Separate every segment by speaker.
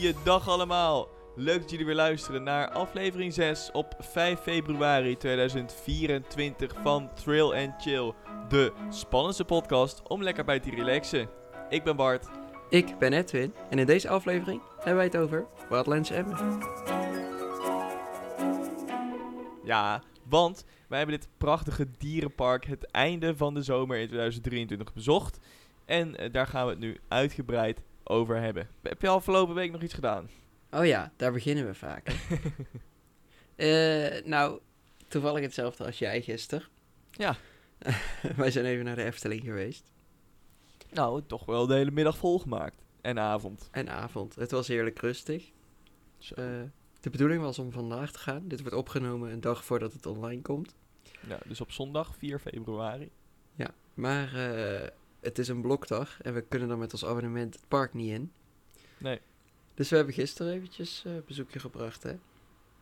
Speaker 1: Goeiedag allemaal. Leuk dat jullie weer luisteren naar aflevering 6 op 5 februari 2024 van Trail and Chill. De spannendste podcast om lekker bij te relaxen. Ik ben Bart.
Speaker 2: Ik ben Edwin en in deze aflevering hebben wij het over Wildlands Emmen.
Speaker 1: Ja, want wij hebben dit prachtige dierenpark het einde van de zomer in 2023 bezocht. En eh, daar gaan we het nu uitgebreid over hebben. Heb je afgelopen week nog iets gedaan?
Speaker 2: Oh ja, daar beginnen we vaak. Eh, nou, toevallig hetzelfde als jij gisteren.
Speaker 1: Ja.
Speaker 2: wij zijn even naar de Efteling geweest.
Speaker 1: Nou, toch wel de hele middag volgemaakt. En avond.
Speaker 2: En avond. Het was heerlijk rustig.
Speaker 1: Zo.
Speaker 2: Eh, de bedoeling was om vandaag te gaan. Dit wordt opgenomen een dag voordat het online komt.
Speaker 1: Ja, dus op zondag 4 februari.
Speaker 2: Ja, maar eh, het is een blokdag en we kunnen dan met ons abonnement het park niet in.
Speaker 1: Nee.
Speaker 2: Dus we hebben gisteren eventjes eh bezoekje gebracht, hè?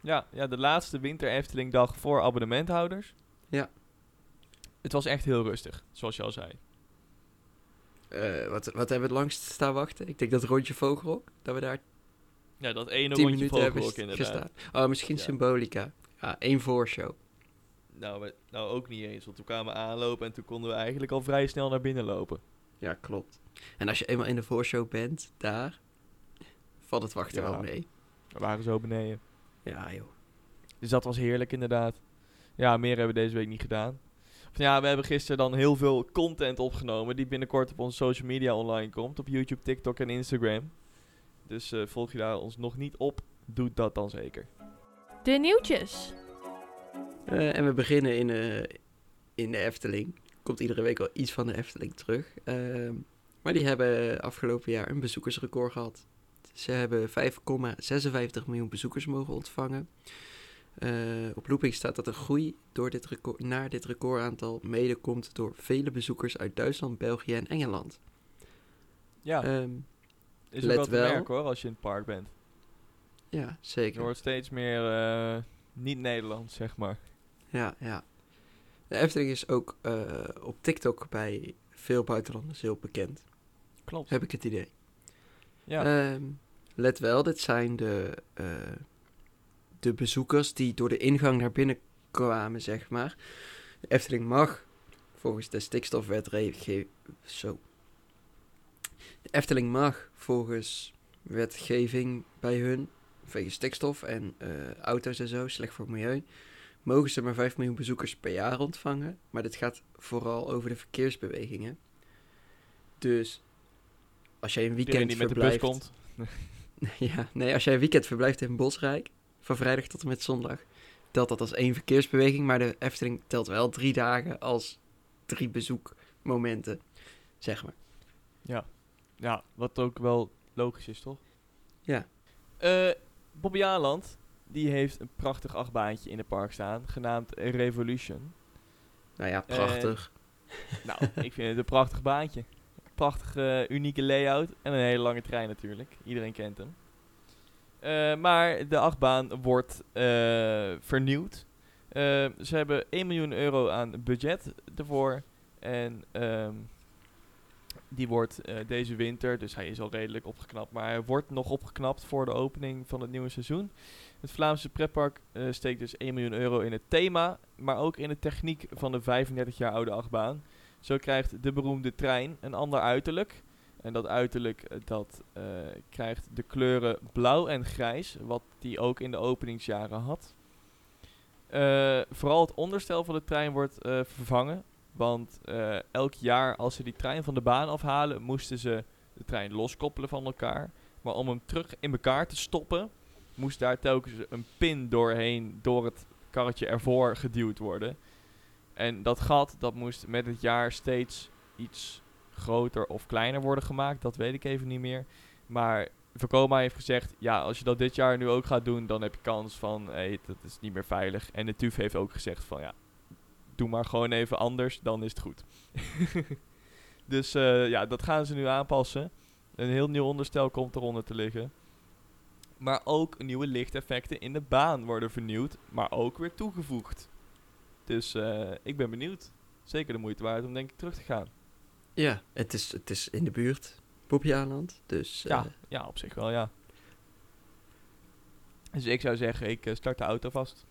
Speaker 1: Ja, ja, de laatste winter Efteling dag voor abonnementhouders.
Speaker 2: Ja.
Speaker 1: Het was echt heel rustig, zoals je al zei.
Speaker 2: Eh, wat, wat hebben we het langst staan wachten? Ik denk dat rondje Vogelrok, dat we daar
Speaker 1: Ja, dat ene
Speaker 2: 10
Speaker 1: rondje vogelrok inderdaad.
Speaker 2: gestaan. Oh, misschien
Speaker 1: Ja.
Speaker 2: Symbolica. Ja, één voorshow.
Speaker 1: Nou, we- nou, ook niet eens, want toen kwamen we aanlopen en toen konden we eigenlijk al vrij snel naar binnen lopen.
Speaker 2: Ja, klopt. En als je eenmaal in de voorshow bent, daar, valt het wachten
Speaker 1: Ja.
Speaker 2: wel mee.
Speaker 1: We waren zo beneden.
Speaker 2: Ja, joh.
Speaker 1: Dus dat was heerlijk inderdaad. Ja, meer hebben we deze week niet gedaan. Of Ja, we hebben gisteren dan heel veel content opgenomen die binnenkort op onze social media online komt. Op YouTube, TikTok en Instagram. Dus eh, volg je daar ons nog niet op, doe dat dan zeker.
Speaker 3: De nieuwtjes.
Speaker 2: Eh, en we beginnen in, eh, in de Efteling. Komt iedere week wel iets van de Efteling terug. Ehm, maar die hebben afgelopen jaar een bezoekersrecord gehad. Ze hebben 5,56 miljoen bezoekers mogen ontvangen. Eh, op Looping staat dat de groei door dit record, naar dit recordaantal mede komt door vele bezoekers uit Duitsland, België en Engeland.
Speaker 1: Ja,
Speaker 2: Ehm,
Speaker 1: is ook wel te
Speaker 2: wel.
Speaker 1: merken hoor, als je in het park bent.
Speaker 2: ja,
Speaker 1: Je
Speaker 2: zeker.
Speaker 1: hoort steeds meer niet-Nederlands, zeg maar.
Speaker 2: Ja, ja. De Efteling is ook eh, op TikTok bij veel buitenlanders heel bekend.
Speaker 1: Klopt.
Speaker 2: Heb ik het idee.
Speaker 1: Ja,
Speaker 2: Ehm, let wel, dit zijn de, eh, de bezoekers die door de ingang naar binnen kwamen, zeg maar. De Efteling mag, volgens de stikstofwetgeving... Zo. De Efteling mag volgens wetgeving bij hun, vanwege stikstof en eh, auto's en zo, slecht voor het milieu, mogen ze maar 5 miljoen bezoekers per jaar ontvangen. Maar dit gaat vooral over de verkeersbewegingen. Dus als jij een weekend
Speaker 1: die met de bus
Speaker 2: verblijft...
Speaker 1: komt.
Speaker 2: Ja, nee, als jij een weekend verblijft in Bosrijk, van vrijdag tot en met zondag, telt dat als één verkeersbeweging, maar de Efteling telt wel drie dagen als drie bezoekmomenten, zeg maar.
Speaker 1: Ja. ja, wat ook wel logisch is, toch?
Speaker 2: Ja.
Speaker 1: Eh Bobby Aland, die heeft een prachtig achtbaantje in het park staan, genaamd Revolution.
Speaker 2: Nou ja, prachtig.
Speaker 1: Nou, ik vind het een prachtig baantje. Prachtig eh, unieke layout en een hele lange trein natuurlijk. Iedereen kent hem. Eh, maar de achtbaan wordt eh, vernieuwd. Eh, ze hebben 1 miljoen euro aan budget ervoor. En ehm, die wordt eh, deze winter, dus hij is al redelijk opgeknapt, maar hij wordt nog opgeknapt voor de opening van het nieuwe seizoen. Het Vlaamse pretpark eh, steekt dus 1 miljoen euro in het thema, maar ook in de techniek van de 35 jaar oude achtbaan. Zo krijgt de beroemde trein een ander uiterlijk. En dat uiterlijk eh, dat, eh, krijgt de kleuren blauw en grijs, wat die ook in de openingsjaren had. Vooral het onderstel van de trein wordt vervangen. Want elk jaar als ze die trein van de baan afhalen, moesten ze de trein loskoppelen van elkaar. Maar om hem terug in elkaar te stoppen, moest daar telkens een pin doorheen door het karretje ervoor geduwd worden. En dat gat dat moest met het jaar steeds iets groter of kleiner worden gemaakt. Dat weet ik even niet meer. Maar Vekoma heeft gezegd, ja, als je dat dit jaar nu ook gaat doen, dan heb je kans van, hey, dat is niet meer veilig. En de TUF heeft ook gezegd van, ja, doe maar gewoon even anders, dan is het goed. dus eh, ja, dat gaan ze nu aanpassen. Een heel nieuw onderstel komt eronder te liggen. Maar ook nieuwe lichteffecten in de baan worden vernieuwd, maar ook weer toegevoegd. Dus eh, ik ben benieuwd. Zeker de moeite waard om denk ik terug te gaan.
Speaker 2: Ja, het is, het is in de buurt, Poppy-Aanland, dus... eh,
Speaker 1: Ja, ja, op zich wel, ja. Dus ik zou zeggen, ik eh, start de auto vast.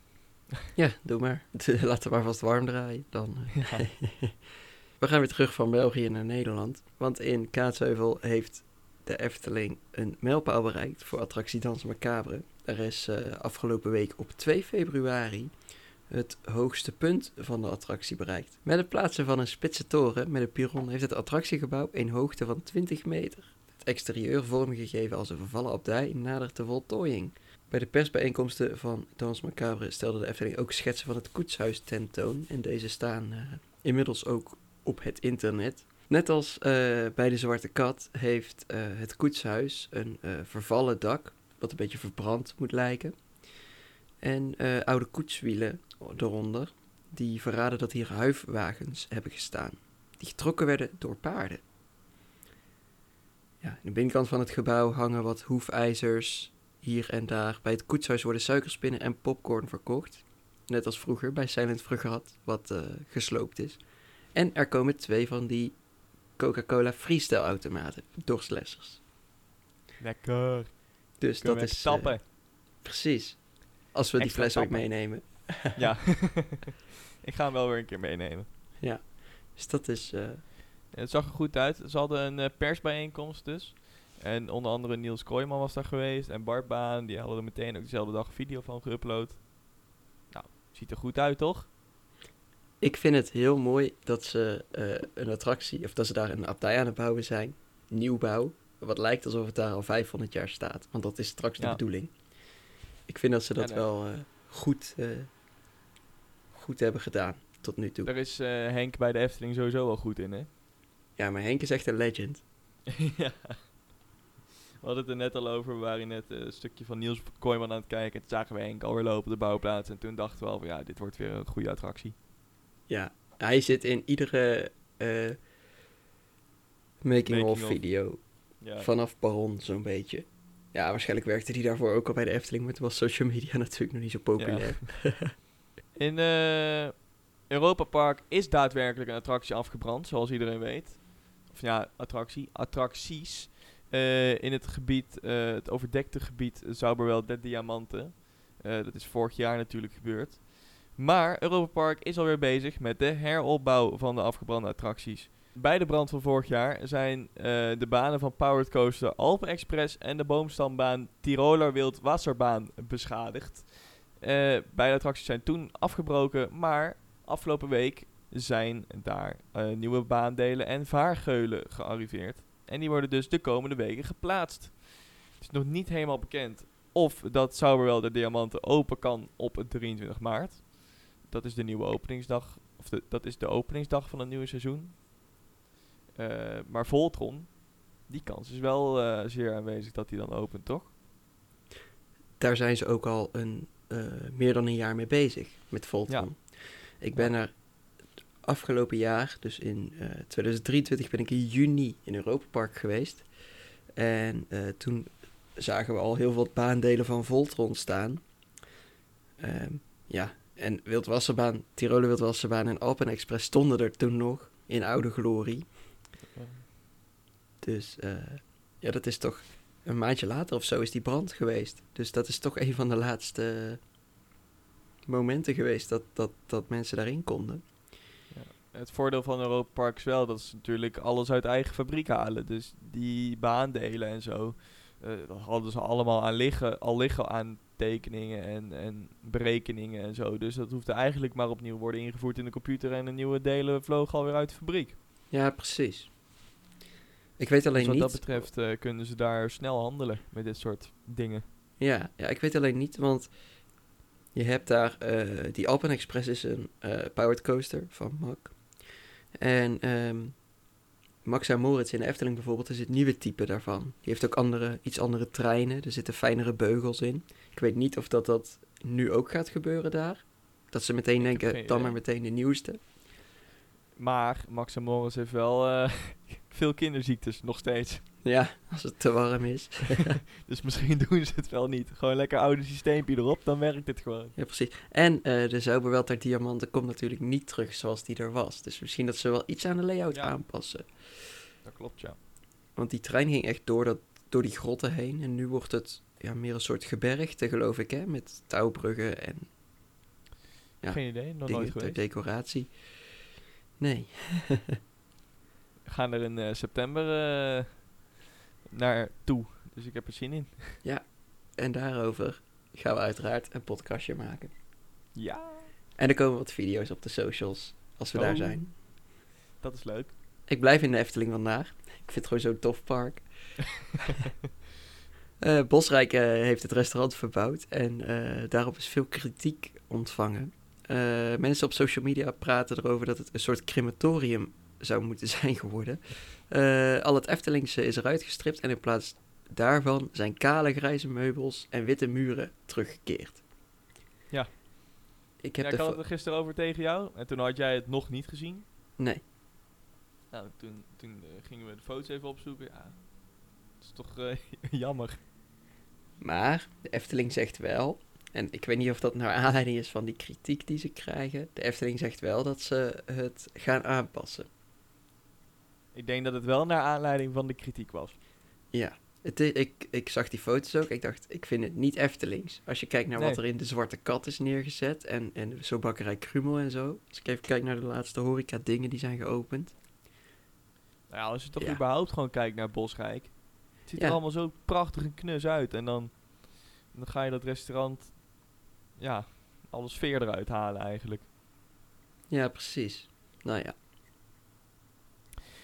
Speaker 2: Ja, doe maar. Laten we maar vast warm draaien. Dan. eh.
Speaker 1: Ja.
Speaker 2: We gaan weer terug van België naar Nederland. Want in Kaatsheuvel heeft de Efteling een mijlpaal bereikt voor attractie Dans Macabre. Er is eh, afgelopen week op 2 februari het hoogste punt van de attractie bereikt. Met het plaatsen van een spitse toren met een piron heeft het attractiegebouw een hoogte van 20 meter. Het exterieur vormgegeven als een vervallen abdij nadert de voltooiing. Bij de persbijeenkomsten van Dans Macabre stelde de Efteling ook schetsen van het koetshuis tentoon. En deze staan eh, inmiddels ook op het internet. Net als eh, bij de Zwarte Kat heeft eh, het koetshuis een eh, vervallen dak, wat een beetje verbrand moet lijken. En oude koetswielen eronder, die verraden dat hier huifwagens hebben gestaan. Die getrokken werden door paarden. Ja, in de binnenkant van het gebouw hangen wat hoefijzers. Hier en daar bij het koetshuis worden suikerspinnen en popcorn verkocht. Net als vroeger bij Silent Fregat, wat gesloopt is. En er komen twee van die Coca-Cola freestyle automaten, dorstlessers.
Speaker 1: Lekker.
Speaker 2: Dus
Speaker 1: Kunnen
Speaker 2: dat is...
Speaker 1: tappen.
Speaker 2: eh, precies. Als we die fles ook meenemen.
Speaker 1: ja. ik ga hem wel weer een keer meenemen.
Speaker 2: Dus dat is... eh,
Speaker 1: Het zag er goed uit. Ze hadden een eh, persbijeenkomst dus. En onder andere Niels Kooijman was daar geweest. En Bart Baan. Die hadden er meteen ook dezelfde dag een video van geüpload. Nou, ziet er goed uit toch?
Speaker 2: Ik vind het heel mooi dat ze eh, een attractie, of dat ze daar een abdij aan het bouwen zijn. Nieuwbouw. Wat lijkt alsof het daar al 500 jaar staat. Want dat is straks de bedoeling. Ik vind dat ze dat
Speaker 1: Ja,
Speaker 2: wel eh, goed, eh, goed hebben gedaan tot nu toe.
Speaker 1: Daar is Henk bij de Efteling sowieso wel goed in hè.
Speaker 2: Ja, maar Henk is echt een legend.
Speaker 1: ja. We hadden het er net al over. We waren net een stukje van Niels Kooijman aan het kijken. En toen zagen we Henk alweer lopen op de bouwplaats. En toen dachten we al van ja, dit wordt weer een goede attractie.
Speaker 2: Ja, hij zit in iedere eh making-of
Speaker 1: Making-of.
Speaker 2: video.
Speaker 1: Ja.
Speaker 2: Vanaf Baron zo'n beetje. Ja, waarschijnlijk werkte hij daarvoor ook al bij de Efteling. Maar toen was social media natuurlijk nog niet zo populair.
Speaker 1: In eh Europa Park is daadwerkelijk een attractie afgebrand, zoals iedereen weet. Of ja, attractie, attracties. Eh, in het gebied, het overdekte gebied Zauberwel de Diamanten. Dat is vorig jaar natuurlijk gebeurd. Maar Europa Park is alweer bezig met de heropbouw van de afgebrande attracties. Bij de brand van vorig jaar zijn eh, de banen van Powered Coaster Alpen Express en de boomstambaan Tiroler Wild Wasserbaan beschadigd. Eh, beide attracties zijn toen afgebroken, maar afgelopen week zijn daar eh, nieuwe baandelen en vaargeulen gearriveerd. En die worden dus de komende weken geplaatst. Het is nog niet helemaal bekend of dat Sauberwel de Diamanten open kan op 23 maart. Dat is de nieuwe openingsdag, of de, dat is de openingsdag van het nieuwe seizoen. Eh, maar Voltron, die kans is wel eh, zeer aanwezig dat die dan opent, toch?
Speaker 2: Daar zijn ze ook al een, eh, meer dan een jaar mee bezig met Voltron. Ik ben er afgelopen jaar, dus in eh, 2023, ben ik in juni in Europa Park geweest. En toen zagen we al heel veel baandelen van Voltron staan. Ehm, ja, en Wildwasserbaan, Tiroler Wildwasserbaan en Alpen Express stonden er toen nog in oude glorie. Dus eh, ja, dat is toch een maandje later of zo is die brand geweest. Dus dat is toch een van de laatste momenten geweest dat, dat, dat mensen daarin konden.
Speaker 1: Het voordeel van Europa Park is wel dat ze natuurlijk alles uit eigen fabriek halen. Dus die baandelen en zo, eh, hadden ze allemaal aan liggen, al liggen aan tekeningen en, en berekeningen en zo. Dus dat hoefde eigenlijk maar opnieuw worden ingevoerd in de computer en de nieuwe delen vlogen alweer uit de fabriek.
Speaker 2: Ja, precies. Ik weet
Speaker 1: Dus
Speaker 2: alleen
Speaker 1: wat
Speaker 2: niet.
Speaker 1: dat betreft eh, kunnen ze daar snel handelen met dit soort dingen.
Speaker 2: Ja, ja, ik weet alleen niet, want je hebt daar eh, die Alpen Express is een powered coaster van Mack. En ehm Max en Moritz in de Efteling bijvoorbeeld is het nieuwe type daarvan. Die heeft ook andere, iets andere treinen, er zitten fijnere beugels in. Ik weet niet of dat, dat nu ook gaat gebeuren daar. Dat ze meteen denken, dan
Speaker 1: idee.
Speaker 2: maar meteen de nieuwste.
Speaker 1: Maar Max en Morris heeft wel eh, veel kinderziektes nog steeds.
Speaker 2: Ja, als het te warm is.
Speaker 1: Dus misschien doen ze het wel niet. Gewoon lekker oude systeempje erop, dan werkt het gewoon.
Speaker 2: Ja, precies. En eh de Zauberwelter Diamanten komt natuurlijk niet terug zoals die er was. Dus misschien dat ze wel iets aan de layout
Speaker 1: Ja.
Speaker 2: aanpassen.
Speaker 1: Dat klopt, ja.
Speaker 2: Want die trein ging echt door dat door die grotten heen. En nu wordt het ja, meer een soort gebergte, geloof ik, hè? Met touwbruggen en Ja,
Speaker 1: Geen idee, nog nooit geweest.
Speaker 2: decoratie. Nee.
Speaker 1: We gaan er in eh, september eh naar toe. Dus ik heb er zin in.
Speaker 2: En daarover gaan we uiteraard een podcastje maken.
Speaker 1: Ja,
Speaker 2: En er komen wat video's op de socials als we daar
Speaker 1: Oh.
Speaker 2: zijn.
Speaker 1: dat is leuk.
Speaker 2: Ik blijf in de Efteling vandaag. Ik vind het gewoon zo'n tof park. Eh, Bosrijk heeft het restaurant verbouwd en daarop is veel kritiek ontvangen. Eh, mensen op social media praten erover dat het een soort crematorium zou moeten zijn geworden. Eh, al het Eftelingse is eruit gestript en in plaats daarvan zijn kale grijze meubels en witte muren teruggekeerd.
Speaker 1: Ja.
Speaker 2: Ik heb
Speaker 1: Ja, ik had het er gisteren over tegen jou. En toen had jij het nog niet gezien.
Speaker 2: Nee.
Speaker 1: Nou, toen, toen eh, gingen we de foto's even opzoeken. Ja, dat is toch jammer.
Speaker 2: Maar de Efteling zegt wel, en ik weet niet of dat nou aanleiding is van die kritiek die ze krijgen. De Efteling zegt wel dat ze het gaan aanpassen.
Speaker 1: Ik denk dat het wel naar aanleiding van de kritiek was.
Speaker 2: Ja, het, ik, ik zag die foto's ook. Ik dacht, ik vind het niet Eftelings. Als je kijkt naar wat er in de Zwarte Kat is neergezet en, en zo bakkerij Krumel en zo. Als ik even kijk naar de laatste horeca dingen die zijn geopend.
Speaker 1: Nou ja, als je toch
Speaker 2: Ja.
Speaker 1: überhaupt gewoon kijkt naar Bosrijk. Het ziet
Speaker 2: Ja.
Speaker 1: er allemaal zo prachtig en knus uit. En dan, dan ga je dat restaurant, ja, alle sfeer eruit halen eigenlijk.
Speaker 2: Ja, precies. Nou ja,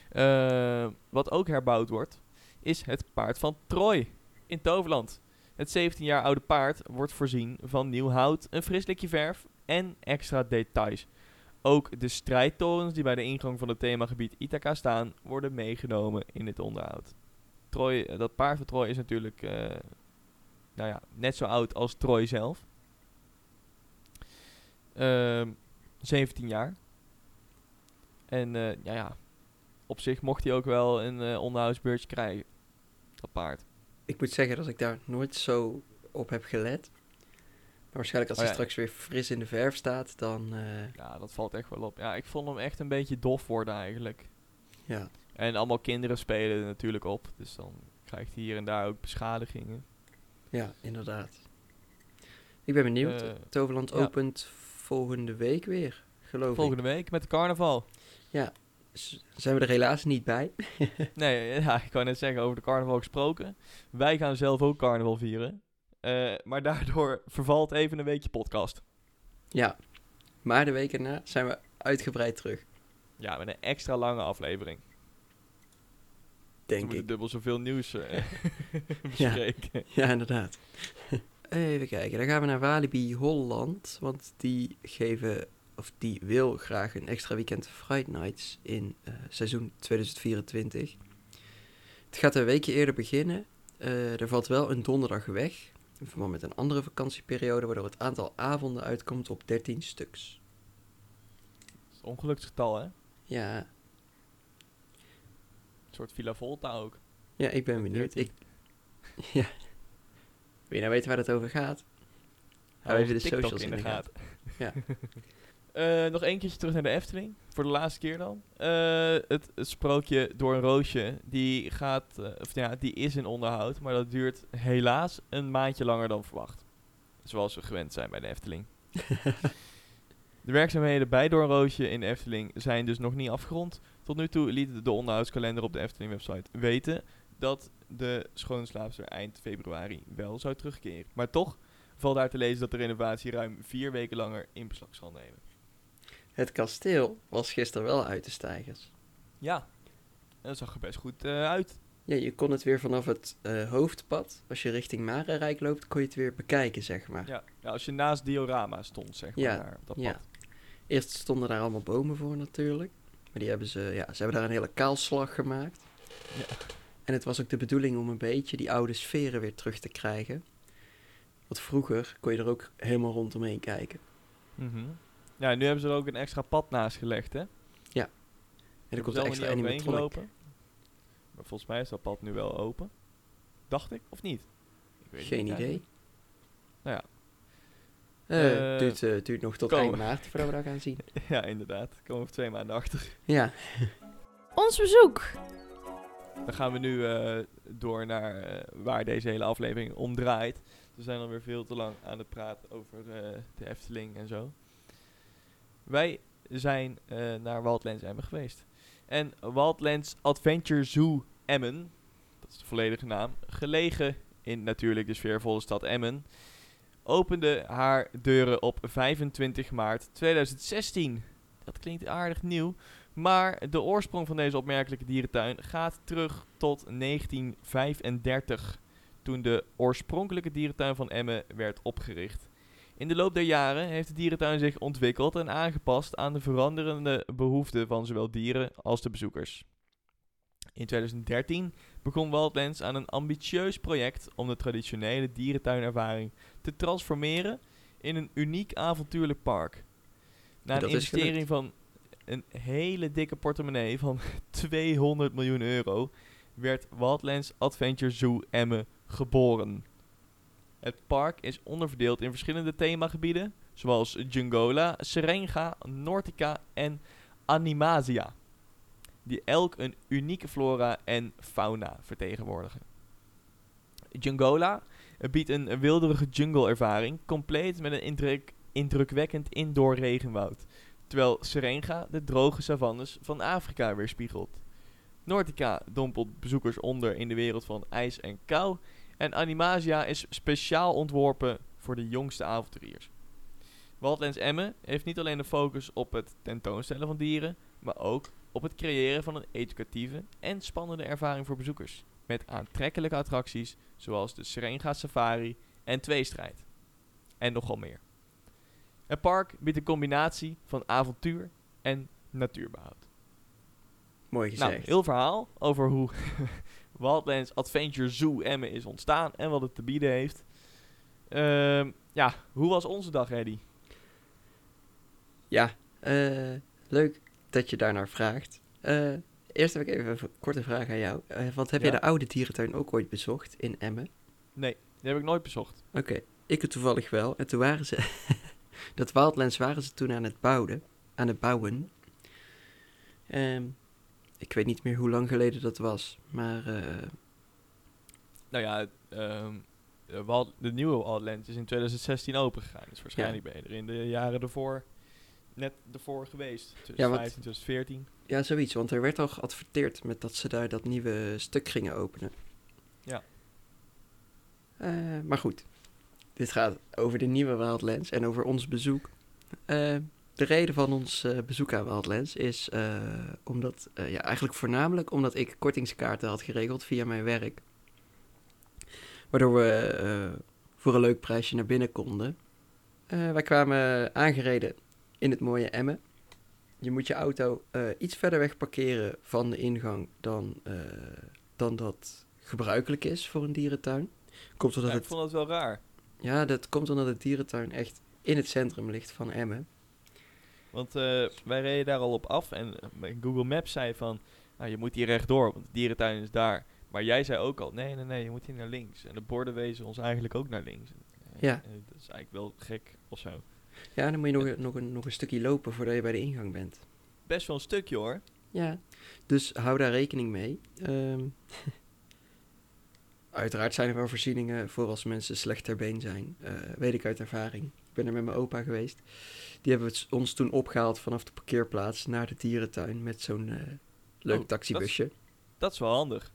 Speaker 1: Eh, wat ook herbouwd wordt, is het paard van Troy in Toverland. Het 17 jaar oude paard wordt voorzien van nieuw hout, een fris likje verf en extra details. Ook de strijdtorens die bij de ingang van het themagebied Ithaca staan, worden meegenomen in het onderhoud. Troy, eh, dat paard van Troy is natuurlijk eh, nou ja, net zo oud als Troy zelf. Ehm 17 jaar. En eh, ja, ja, op zich mocht hij ook wel een eh onderhoudsbeurtje krijgen. Dat paard.
Speaker 2: ik moet zeggen dat ik daar nooit zo op heb gelet. Maar waarschijnlijk als
Speaker 1: Oh
Speaker 2: hij
Speaker 1: ja.
Speaker 2: straks weer fris in de verf staat, dan... eh,
Speaker 1: Ja, dat valt echt wel op. Ja, ik vond hem echt een beetje dof worden eigenlijk.
Speaker 2: ja.
Speaker 1: En allemaal kinderen spelen er natuurlijk op. Dus dan krijgt hij hier en daar ook beschadigingen.
Speaker 2: Ja, inderdaad. Ik ben benieuwd. Toverland opent volgende week weer, geloof
Speaker 1: Volgende week met de carnaval.
Speaker 2: ik. S- Zijn we er helaas niet bij.
Speaker 1: Nee, ja, ik wou net zeggen, over de carnaval gesproken. Wij gaan zelf ook carnaval vieren. Eh, maar daardoor vervalt even een weekje podcast.
Speaker 2: Ja, maar de week erna zijn we uitgebreid terug,
Speaker 1: Ja, met een extra lange aflevering.
Speaker 2: Denk
Speaker 1: moeten
Speaker 2: ik.
Speaker 1: dubbel zoveel nieuws
Speaker 2: Ja.
Speaker 1: bespreken.
Speaker 2: Ja, inderdaad. Even kijken, dan gaan we naar Walibi Holland, want die geven, of die wil graag een extra weekend Fright Nights in eh, seizoen 2024. Het gaat een weekje eerder beginnen. Eh, er valt wel een donderdag weg, in verband met een andere vakantieperiode, waardoor het aantal avonden uitkomt op 13 stuks.
Speaker 1: Dat is een ongeluksgetal, hè?
Speaker 2: Ja,
Speaker 1: Een soort Villa Volta ook.
Speaker 2: ja ik ben benieuwd. Ik, ja. Wil je nou weten waar het over gaat? Hou even de
Speaker 1: TikTok
Speaker 2: socials in de gaten. Ja.
Speaker 1: Eh, nog één keertje terug naar de Efteling. Voor de laatste keer dan. Eh, het, het sprookje door een roosje. Die gaat, eh, of ja, die is in onderhoud. Maar dat duurt helaas een maandje langer dan verwacht. Zoals we gewend zijn bij de Efteling. de werkzaamheden bij Doornroosje in de Efteling zijn dus nog niet afgerond. Tot nu toe liet de onderhoudskalender op de Efteling website weten dat de schoonslaapster eind februari wel zou terugkeren. Maar toch valt daar te lezen dat de renovatie ruim vier weken langer in beslag zal nemen.
Speaker 2: Het kasteel was gisteren wel uit de stijgers.
Speaker 1: Ja, en dat zag er best goed eh, uit.
Speaker 2: Ja, je kon het weer vanaf het eh, hoofdpad, als je richting Marenrijk loopt, kon je het weer bekijken, zeg maar.
Speaker 1: Ja. ja, als je naast diorama stond, zeg maar,
Speaker 2: Ja,
Speaker 1: daar, op dat
Speaker 2: ja.
Speaker 1: pad.
Speaker 2: Eerst stonden daar allemaal bomen voor natuurlijk. Maar die hebben ze, ja, ze hebben daar een hele kaalslag gemaakt.
Speaker 1: Ja.
Speaker 2: En het was ook de bedoeling om een beetje die oude sferen weer terug te krijgen. Want vroeger kon je er ook helemaal rondomheen kijken.
Speaker 1: Mhm. Ja, nu hebben ze er ook een extra pad naast gelegd, hè?
Speaker 2: En er
Speaker 1: Ik
Speaker 2: komt een extra animatronic.
Speaker 1: gelopen. Maar volgens mij is dat pad nu wel open. Dacht ik, of niet? Ik weet het
Speaker 2: Geen
Speaker 1: niet
Speaker 2: idee.
Speaker 1: eigenlijk. Nou ja.
Speaker 2: Eh,
Speaker 1: Eh,
Speaker 2: duurt, eh, duurt nog tot
Speaker 1: komen.
Speaker 2: eind maart voordat we dat gaan zien.
Speaker 1: ja, inderdaad. Komen we twee maanden achter.
Speaker 2: Ja,
Speaker 3: Ons bezoek.
Speaker 1: Dan gaan we nu eh, door naar eh, waar deze hele aflevering om draait. We zijn alweer veel te lang aan het praten over eh, de Efteling en zo. Wij zijn naar Wildlands Emmen geweest. En Wildlands Adventure Zoo Emmen, dat is de volledige naam, gelegen in natuurlijk de sfeervolle stad Emmen, opende haar deuren op 25 maart 2016. Dat klinkt aardig nieuw, maar de oorsprong van deze opmerkelijke dierentuin gaat terug tot 1935, toen de oorspronkelijke dierentuin van Emmen werd opgericht. In de loop der jaren heeft de dierentuin zich ontwikkeld en aangepast aan de veranderende behoeften van zowel dieren als de bezoekers. In 2013 begon Wildlands aan een ambitieus project om de traditionele dierentuinervaring te transformeren in een uniek avontuurlijk park. Na een
Speaker 2: gelukt.
Speaker 1: investering van een hele dikke portemonnee van 200 miljoen euro werd Wildlands Adventure Zoo Emmen geboren. Het park is onderverdeeld in verschillende themagebieden, zoals Jungola, Serenga, Nortica en Animasia, die elk een unieke flora en fauna vertegenwoordigen. Jungola biedt een wilderige jungle-ervaring, compleet met een indruk, indrukwekkend indoor regenwoud, terwijl Serenga de droge savannes van Afrika weerspiegelt. Nortica dompelt bezoekers onder in de wereld van ijs en kou, en Animasia is speciaal ontworpen voor de jongste avonturiers. Wildlands Emmen heeft niet alleen de focus op het tentoonstellen van dieren, maar ook op het creëren van een educatieve en spannende ervaring voor bezoekers. Met aantrekkelijke attracties zoals de Serenga Safari en Tweestrijd. En nogal meer. Het park biedt een combinatie van avontuur en natuurbehoud.
Speaker 2: Mooi gezegd.
Speaker 1: Nou, heel verhaal over hoe Wildlands Adventure Zoo Emmen is ontstaan en wat het te bieden heeft. Ehm, ja, hoe was onze dag, Eddie?
Speaker 2: Ja, eh, leuk dat je daarnaar vraagt. Eh, eerst heb ik even een korte vraag aan jou. Eh, want heb
Speaker 1: Ja.
Speaker 2: jij de oude dierentuin ook ooit bezocht in Emmen?
Speaker 1: Nee, die heb ik nooit bezocht.
Speaker 2: Oké, ik het toevallig wel. En toen waren ze... dat Wildlands waren ze toen aan het bouwen. Aan het bouwen. Ehm, ik weet niet meer hoe lang geleden dat was. Maar eh,
Speaker 1: Nou ja, ehm, de, Wild- de nieuwe Wildlands is in 2016 opengegaan. Dus waarschijnlijk ben je er in de jaren ervoor, net ervoor geweest. 2015, 2014.
Speaker 2: ja, zoiets. Want er werd al geadverteerd met dat ze daar dat nieuwe stuk gingen openen.
Speaker 1: Ja.
Speaker 2: Eh, maar goed, dit gaat over de nieuwe Wildlands en over ons bezoek. Eh, de reden van ons eh, bezoek aan Wildlands is eh, omdat, ja, eigenlijk voornamelijk omdat ik kortingskaarten had geregeld via mijn werk. Waardoor we voor een leuk prijsje naar binnen konden. Wij kwamen aangereden in het mooie Emmen. Je moet je auto iets verder weg parkeren van de ingang dan, dan dat gebruikelijk is voor een dierentuin. Komt omdat
Speaker 1: Ja, ik
Speaker 2: het,
Speaker 1: vond dat wel raar.
Speaker 2: Ja, dat komt omdat de dierentuin echt in het centrum ligt van Emmen.
Speaker 1: Want eh, wij reden daar al op af en eh, Google Maps zei van, nou, je moet hier rechtdoor, want de dierentuin is daar. Maar jij zei ook al, nee, nee, nee, je moet hier naar links. En de borden wezen ons eigenlijk ook naar links. Eh,
Speaker 2: Ja.
Speaker 1: dat is eigenlijk wel gek of zo.
Speaker 2: Ja, dan moet je nog, een- nog, een, nog een stukje lopen voordat je bij de ingang bent.
Speaker 1: Best wel een stukje hoor.
Speaker 2: Ja, dus hou daar rekening mee. Ehm, uiteraard zijn er wel voorzieningen voor als mensen slecht ter been zijn. Eh, weet ik uit ervaring. Ik ben er met mijn opa geweest. Die hebben ons toen opgehaald vanaf de parkeerplaats naar de dierentuin met zo'n eh, leuk
Speaker 1: Oh,
Speaker 2: taxibusje.
Speaker 1: Dat is wel handig.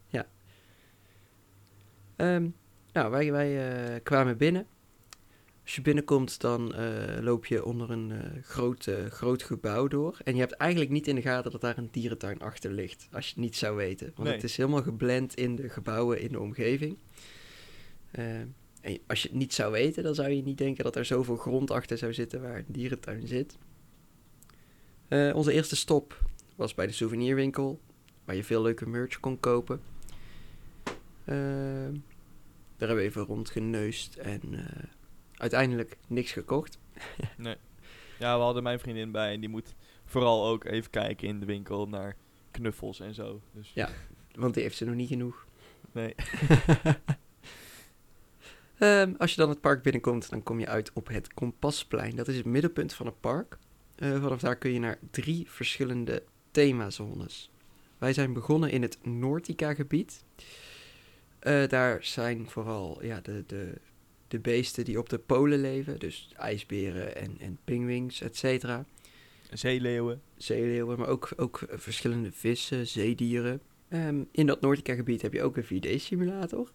Speaker 2: Ehm, nou, wij, wij eh, kwamen binnen. Als je binnenkomt, dan eh, loop je onder een eh, groot, eh, groot gebouw door. En je hebt eigenlijk niet in de gaten dat daar een dierentuin achter ligt. Als je het niet zou weten. Want
Speaker 1: Nee.
Speaker 2: het is helemaal geblend in de gebouwen in de omgeving. En als je het niet zou weten, dan zou je niet denken dat er zoveel grond achter zou zitten waar een dierentuin zit. Onze eerste stop was bij de souvenirwinkel, waar je veel leuke merch kon kopen. Daar hebben we even rondgeneust en uiteindelijk niks gekocht.
Speaker 1: Nee. Ja, we hadden mijn vriendin bij en die moet vooral ook even kijken in de winkel naar knuffels en zo. Dus
Speaker 2: Ja. Want die heeft ze nog niet genoeg.
Speaker 1: nee.
Speaker 2: Ehm, als je dan het park binnenkomt, dan kom je uit op het Kompasplein. Dat is het middelpunt van het park. Eh, vanaf daar kun je naar drie verschillende themazones. Wij zijn begonnen in het Nortica-gebied. Eh, daar zijn vooral ja, de, de, de beesten die op de polen leven. Dus ijsberen en, en pingwings, et cetera.
Speaker 1: Zeeleeuwen.
Speaker 2: Zeeleeuwen, maar ook, ook verschillende vissen, zeedieren. Ehm, in dat Nortica-gebied heb je ook een 4D-simulator.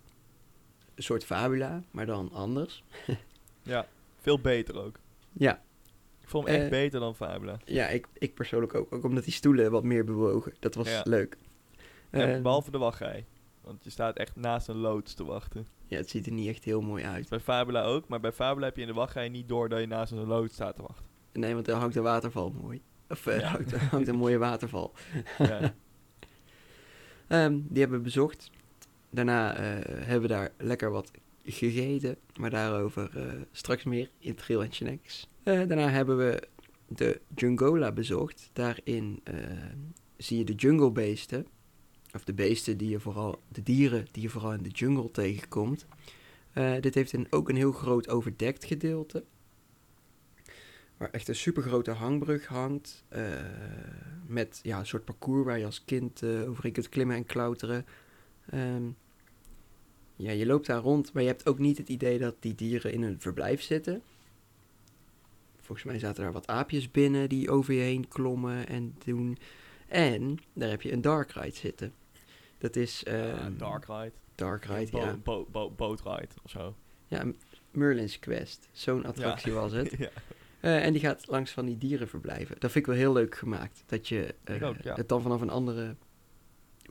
Speaker 2: Een soort Fabula, maar dan anders.
Speaker 1: Ja, veel beter ook.
Speaker 2: Ja,
Speaker 1: Ik vond hem echt
Speaker 2: Eh,
Speaker 1: beter dan Fabula.
Speaker 2: ja ik, ik persoonlijk ook. Ook omdat die stoelen wat meer bewogen. Dat was
Speaker 1: Ja.
Speaker 2: leuk.
Speaker 1: Ja,
Speaker 2: Eh,
Speaker 1: behalve de wachtrij. Want je staat echt naast een loods te wachten.
Speaker 2: ja, het ziet er niet echt heel mooi uit.
Speaker 1: Bij Fabula ook, maar bij Fabula heb je in de wachtrij niet door dat je naast een loods staat te wachten.
Speaker 2: Nee, want daar hangt een waterval mooi. Of eh,
Speaker 1: Ja.
Speaker 2: hangt, hangt een mooie waterval.
Speaker 1: Ja.
Speaker 2: Ehm, die hebben we bezocht. Daarna eh, hebben we daar lekker wat gegeten. Maar daarover eh, straks meer in Trail and Snacks. Eh, daarna hebben we de Jungola bezocht. Daarin zie je de junglebeesten. Of de beesten die je vooral, de dieren die je vooral in de jungle tegenkomt. Eh, dit heeft een, ook een heel groot overdekt gedeelte. Waar echt een supergrote hangbrug hangt. eh, met ja, een soort parcours waar je als kind eh, overheen kunt klimmen en klauteren. Ehm, ja, je loopt daar rond, maar je hebt ook niet het idee dat die dieren in een verblijf zitten. Volgens mij zaten daar wat aapjes binnen die over je heen klommen en doen. En daar heb je een dark ride zitten. Dat is...
Speaker 1: Ja,
Speaker 2: ehm,
Speaker 1: Dark Ride.
Speaker 2: Dark ride,
Speaker 1: Bo-
Speaker 2: ja.
Speaker 1: bo- bo- boat Ride of zo.
Speaker 2: Ja, Merlin's Quest. Zo'n attractie was het.
Speaker 1: ja.
Speaker 2: Eh, en die gaat langs van die dieren verblijven. Dat vind ik wel heel leuk gemaakt. Dat je eh,
Speaker 1: ook, ja.
Speaker 2: het dan vanaf een andere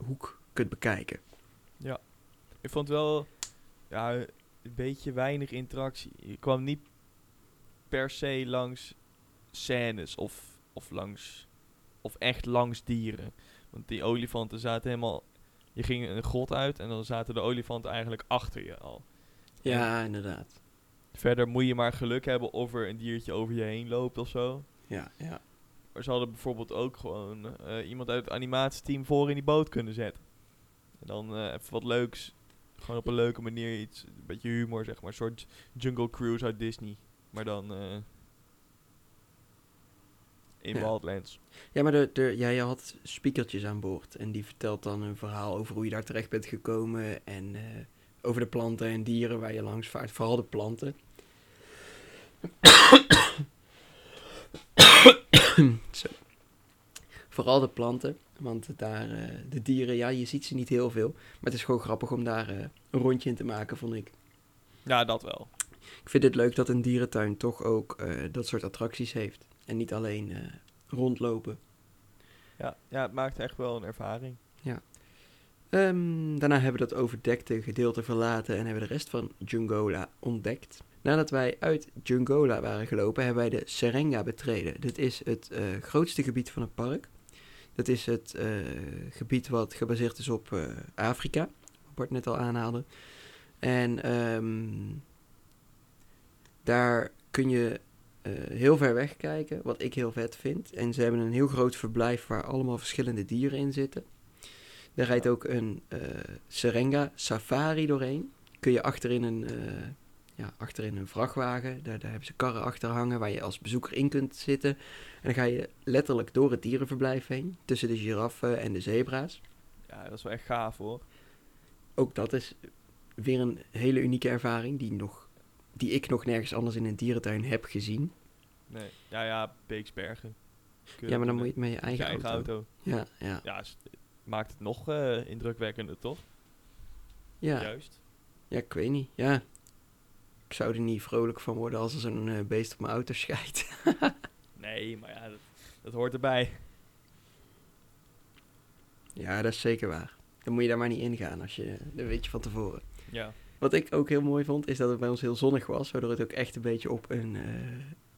Speaker 2: hoek kunt bekijken.
Speaker 1: Ik vond wel ja, een beetje weinig interactie. Je kwam niet per se langs scènes of, of langs of echt langs dieren. Want die olifanten zaten helemaal. Je ging een grot uit en dan zaten de olifanten eigenlijk achter je al.
Speaker 2: Ja, inderdaad.
Speaker 1: Verder moet je maar geluk hebben of er een diertje over je heen loopt of zo.
Speaker 2: Ja, ja.
Speaker 1: Maar ze hadden bijvoorbeeld ook gewoon eh, iemand uit het animatieteam voor in die boot kunnen zetten. En dan eh, even wat leuks. Gewoon op een leuke manier iets, een beetje humor zeg maar. Een soort Jungle Cruise uit Disney. Maar dan eh, in
Speaker 2: Ja.
Speaker 1: Wildlands.
Speaker 2: Ja, maar de, de, ja, je had speakertjes aan boord. En die vertelt dan een verhaal over hoe je daar terecht bent gekomen. En eh, over de planten en dieren waar je langs vaart. Vooral de planten. Zo. Vooral de planten. Want daar, eh, de dieren, ja, je ziet ze niet heel veel. Maar het is gewoon grappig om daar eh, een rondje in te maken, vond ik.
Speaker 1: Ja, dat wel.
Speaker 2: Ik vind het leuk dat een dierentuin toch ook dat soort attracties heeft. En niet alleen eh, rondlopen.
Speaker 1: Ja, ja, het maakt echt wel een ervaring.
Speaker 2: Ehm, daarna hebben we dat overdekte gedeelte verlaten en hebben we de rest van Jungola ontdekt. Nadat wij uit Jungola waren gelopen, hebben wij de Serenga betreden. Dit is het eh, grootste gebied van het park. Dat is het eh, gebied wat gebaseerd is op Afrika, wat Bart net al aanhaalde. En ehm, daar kun je heel ver weg kijken, wat ik heel vet vind. En ze hebben een heel groot verblijf waar allemaal verschillende dieren in zitten. Er rijdt ook een eh, Serenga Safari doorheen. Kun je achterin een, eh, ja, achterin een vrachtwagen, daar, daar hebben ze karren achter hangen waar je als bezoeker in kunt zitten. En dan ga je letterlijk door het dierenverblijf heen, tussen de giraffen en de zebra's.
Speaker 1: Ja, dat is wel echt gaaf hoor.
Speaker 2: Ook dat is weer een hele unieke ervaring die, nog, die ik nog nergens anders in een dierentuin heb gezien.
Speaker 1: Nee. Ja, ja, Beeksbergen.
Speaker 2: Ja, maar dan moet je het met je eigen,
Speaker 1: Je eigen
Speaker 2: auto.
Speaker 1: auto.
Speaker 2: Ja, ja,
Speaker 1: Ja, maakt het nog eh, indrukwekkender, toch?
Speaker 2: ja.
Speaker 1: Juist.
Speaker 2: Ja, ik weet niet. Ja. Ik zou er niet vrolijk van worden als er zo'n eh, beest op mijn auto schijt.
Speaker 1: Nee, maar ja, dat, dat hoort erbij.
Speaker 2: ja, dat is zeker waar. Dan moet je daar maar niet ingaan als je, dat weet je van tevoren.
Speaker 1: Ja.
Speaker 2: Wat ik ook heel mooi vond, is dat het bij ons heel zonnig was, waardoor het ook echt een beetje op een eh,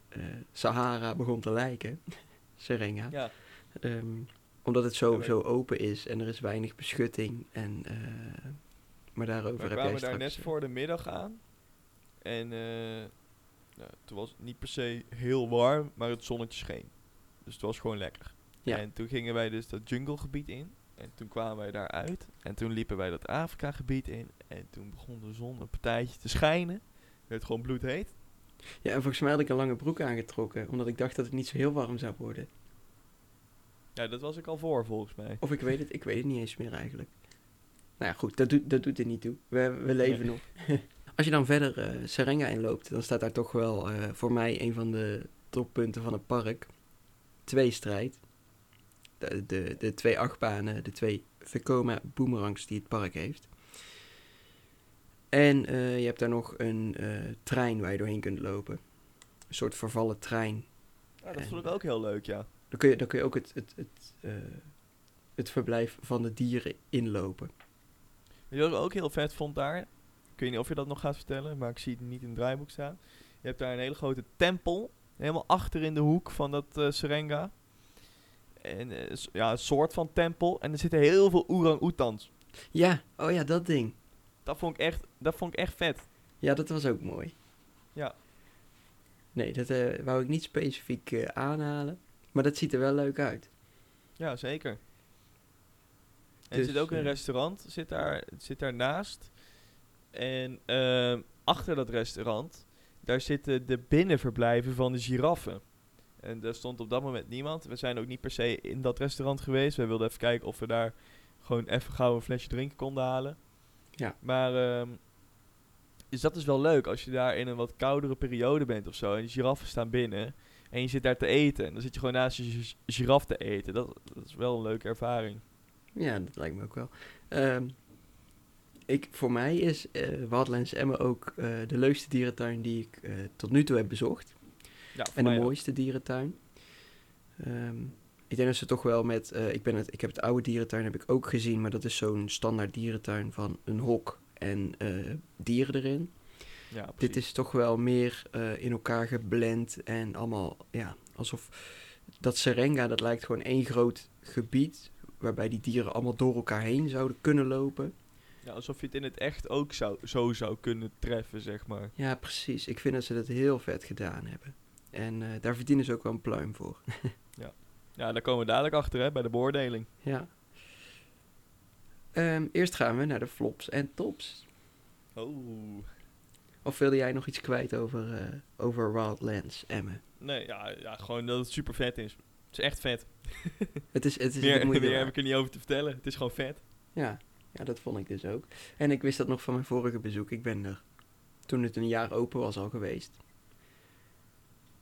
Speaker 2: eh, Sahara begon te lijken. Serenga.
Speaker 1: Ja.
Speaker 2: Ehm, omdat het zo, zo open is en er is weinig beschutting. En, eh, maar daarover
Speaker 1: We
Speaker 2: heb jij
Speaker 1: kwamen
Speaker 2: straks...
Speaker 1: daar net voor de middag aan. En nou, toen was het niet per se heel warm, maar het zonnetje scheen. Dus het was gewoon lekker.
Speaker 2: Ja.
Speaker 1: En toen gingen wij dus dat junglegebied in. En toen kwamen wij daar uit. En toen liepen wij dat Afrika-gebied in. En toen begon de zon een partijtje te schijnen. werd gewoon bloedheet.
Speaker 2: Ja, en volgens mij had ik een lange broek aangetrokken, omdat ik dacht dat het niet zo heel warm zou worden.
Speaker 1: Ja, dat was ik al voor, volgens mij.
Speaker 2: Of ik weet het, ik weet het niet eens meer eigenlijk. Nou ja, goed, dat doet, dat doet er niet toe. We, we leven
Speaker 1: Nee.
Speaker 2: nog. Als je dan verder eh Serenga inloopt, dan staat daar toch wel eh, voor mij een van de toppunten van het park. Twee strijd. De, de, de twee achtbanen, de twee Vekoma boomerangs die het park heeft. En eh, je hebt daar nog een eh, trein waar je doorheen kunt lopen. Een soort vervallen trein.
Speaker 1: Ja, dat vond ik ook heel leuk, ja.
Speaker 2: Dan kun je, dan kun je ook het, het, het, eh, het verblijf van de dieren inlopen.
Speaker 1: Weet je wat ik ook heel vet vond daar? Ik weet niet of je dat nog gaat vertellen, maar ik zie het niet in het draaiboek staan. Je hebt daar een hele grote tempel, helemaal achter in de hoek van dat Serenga. En eh, ja, een soort van tempel. En er zitten heel veel orang-oetans.
Speaker 2: Ja, oh ja, dat ding.
Speaker 1: Dat vond ik echt, dat vond ik echt vet.
Speaker 2: Ja, dat was ook mooi.
Speaker 1: Ja.
Speaker 2: Nee, dat eh, wou ik niet specifiek eh, aanhalen. Maar dat ziet er wel leuk uit.
Speaker 1: Ja, zeker. En er
Speaker 2: Dus,
Speaker 1: zit ook een restaurant, zit daar, zit daarnaast. En ehm, achter dat restaurant, daar zitten de binnenverblijven van de giraffen. En daar stond op dat moment niemand. We zijn ook niet per se in dat restaurant geweest. We wilden even kijken of we daar gewoon even gauw een flesje drinken konden halen.
Speaker 2: Ja.
Speaker 1: Maar, dus dat is wel leuk als je daar in een wat koudere periode bent of zo. En die giraffen staan binnen. En je zit daar te eten. En dan zit je gewoon naast je gi- giraf te eten. Dat, dat is wel een leuke ervaring.
Speaker 2: Ja, dat lijkt me ook wel. Ehm, ik, voor mij is eh Wildlands Emmen ook eh, de leukste dierentuin die ik eh, tot nu toe heb bezocht.
Speaker 1: Ja,
Speaker 2: En de
Speaker 1: ook.
Speaker 2: mooiste dierentuin. Ehm, ik denk dat ze toch wel met... eh, ik, ben het, ik heb het oude dierentuin heb ik ook gezien, maar dat is zo'n standaard dierentuin van een hok en eh, dieren erin.
Speaker 1: Ja,
Speaker 2: Dit is toch wel meer eh, in elkaar geblend en allemaal, ja, alsof dat Serenga, dat lijkt gewoon één groot gebied waarbij die dieren allemaal door elkaar heen zouden kunnen lopen.
Speaker 1: Ja, alsof je het in het echt ook zou, zo zou kunnen treffen, zeg maar.
Speaker 2: Ja, precies. Ik vind dat ze dat heel vet gedaan hebben. En eh, daar verdienen ze ook wel een pluim voor.
Speaker 1: Ja, daar komen we dadelijk achter, hè, bij de beoordeling.
Speaker 2: ja. Ehm, eerst gaan we naar de flops en tops.
Speaker 1: Oh.
Speaker 2: Of wilde jij nog iets kwijt over, eh over Wildlands, Emmen?
Speaker 1: Nee, ja, ja, gewoon dat het super vet is. Het is echt vet.
Speaker 2: Het is, het is
Speaker 1: Meer, meer heb ik er niet over te vertellen. Het is gewoon vet.
Speaker 2: Ja, ja, dat vond ik dus ook. En ik wist dat nog van mijn vorige bezoek. Ik ben er toen het een jaar open was al geweest.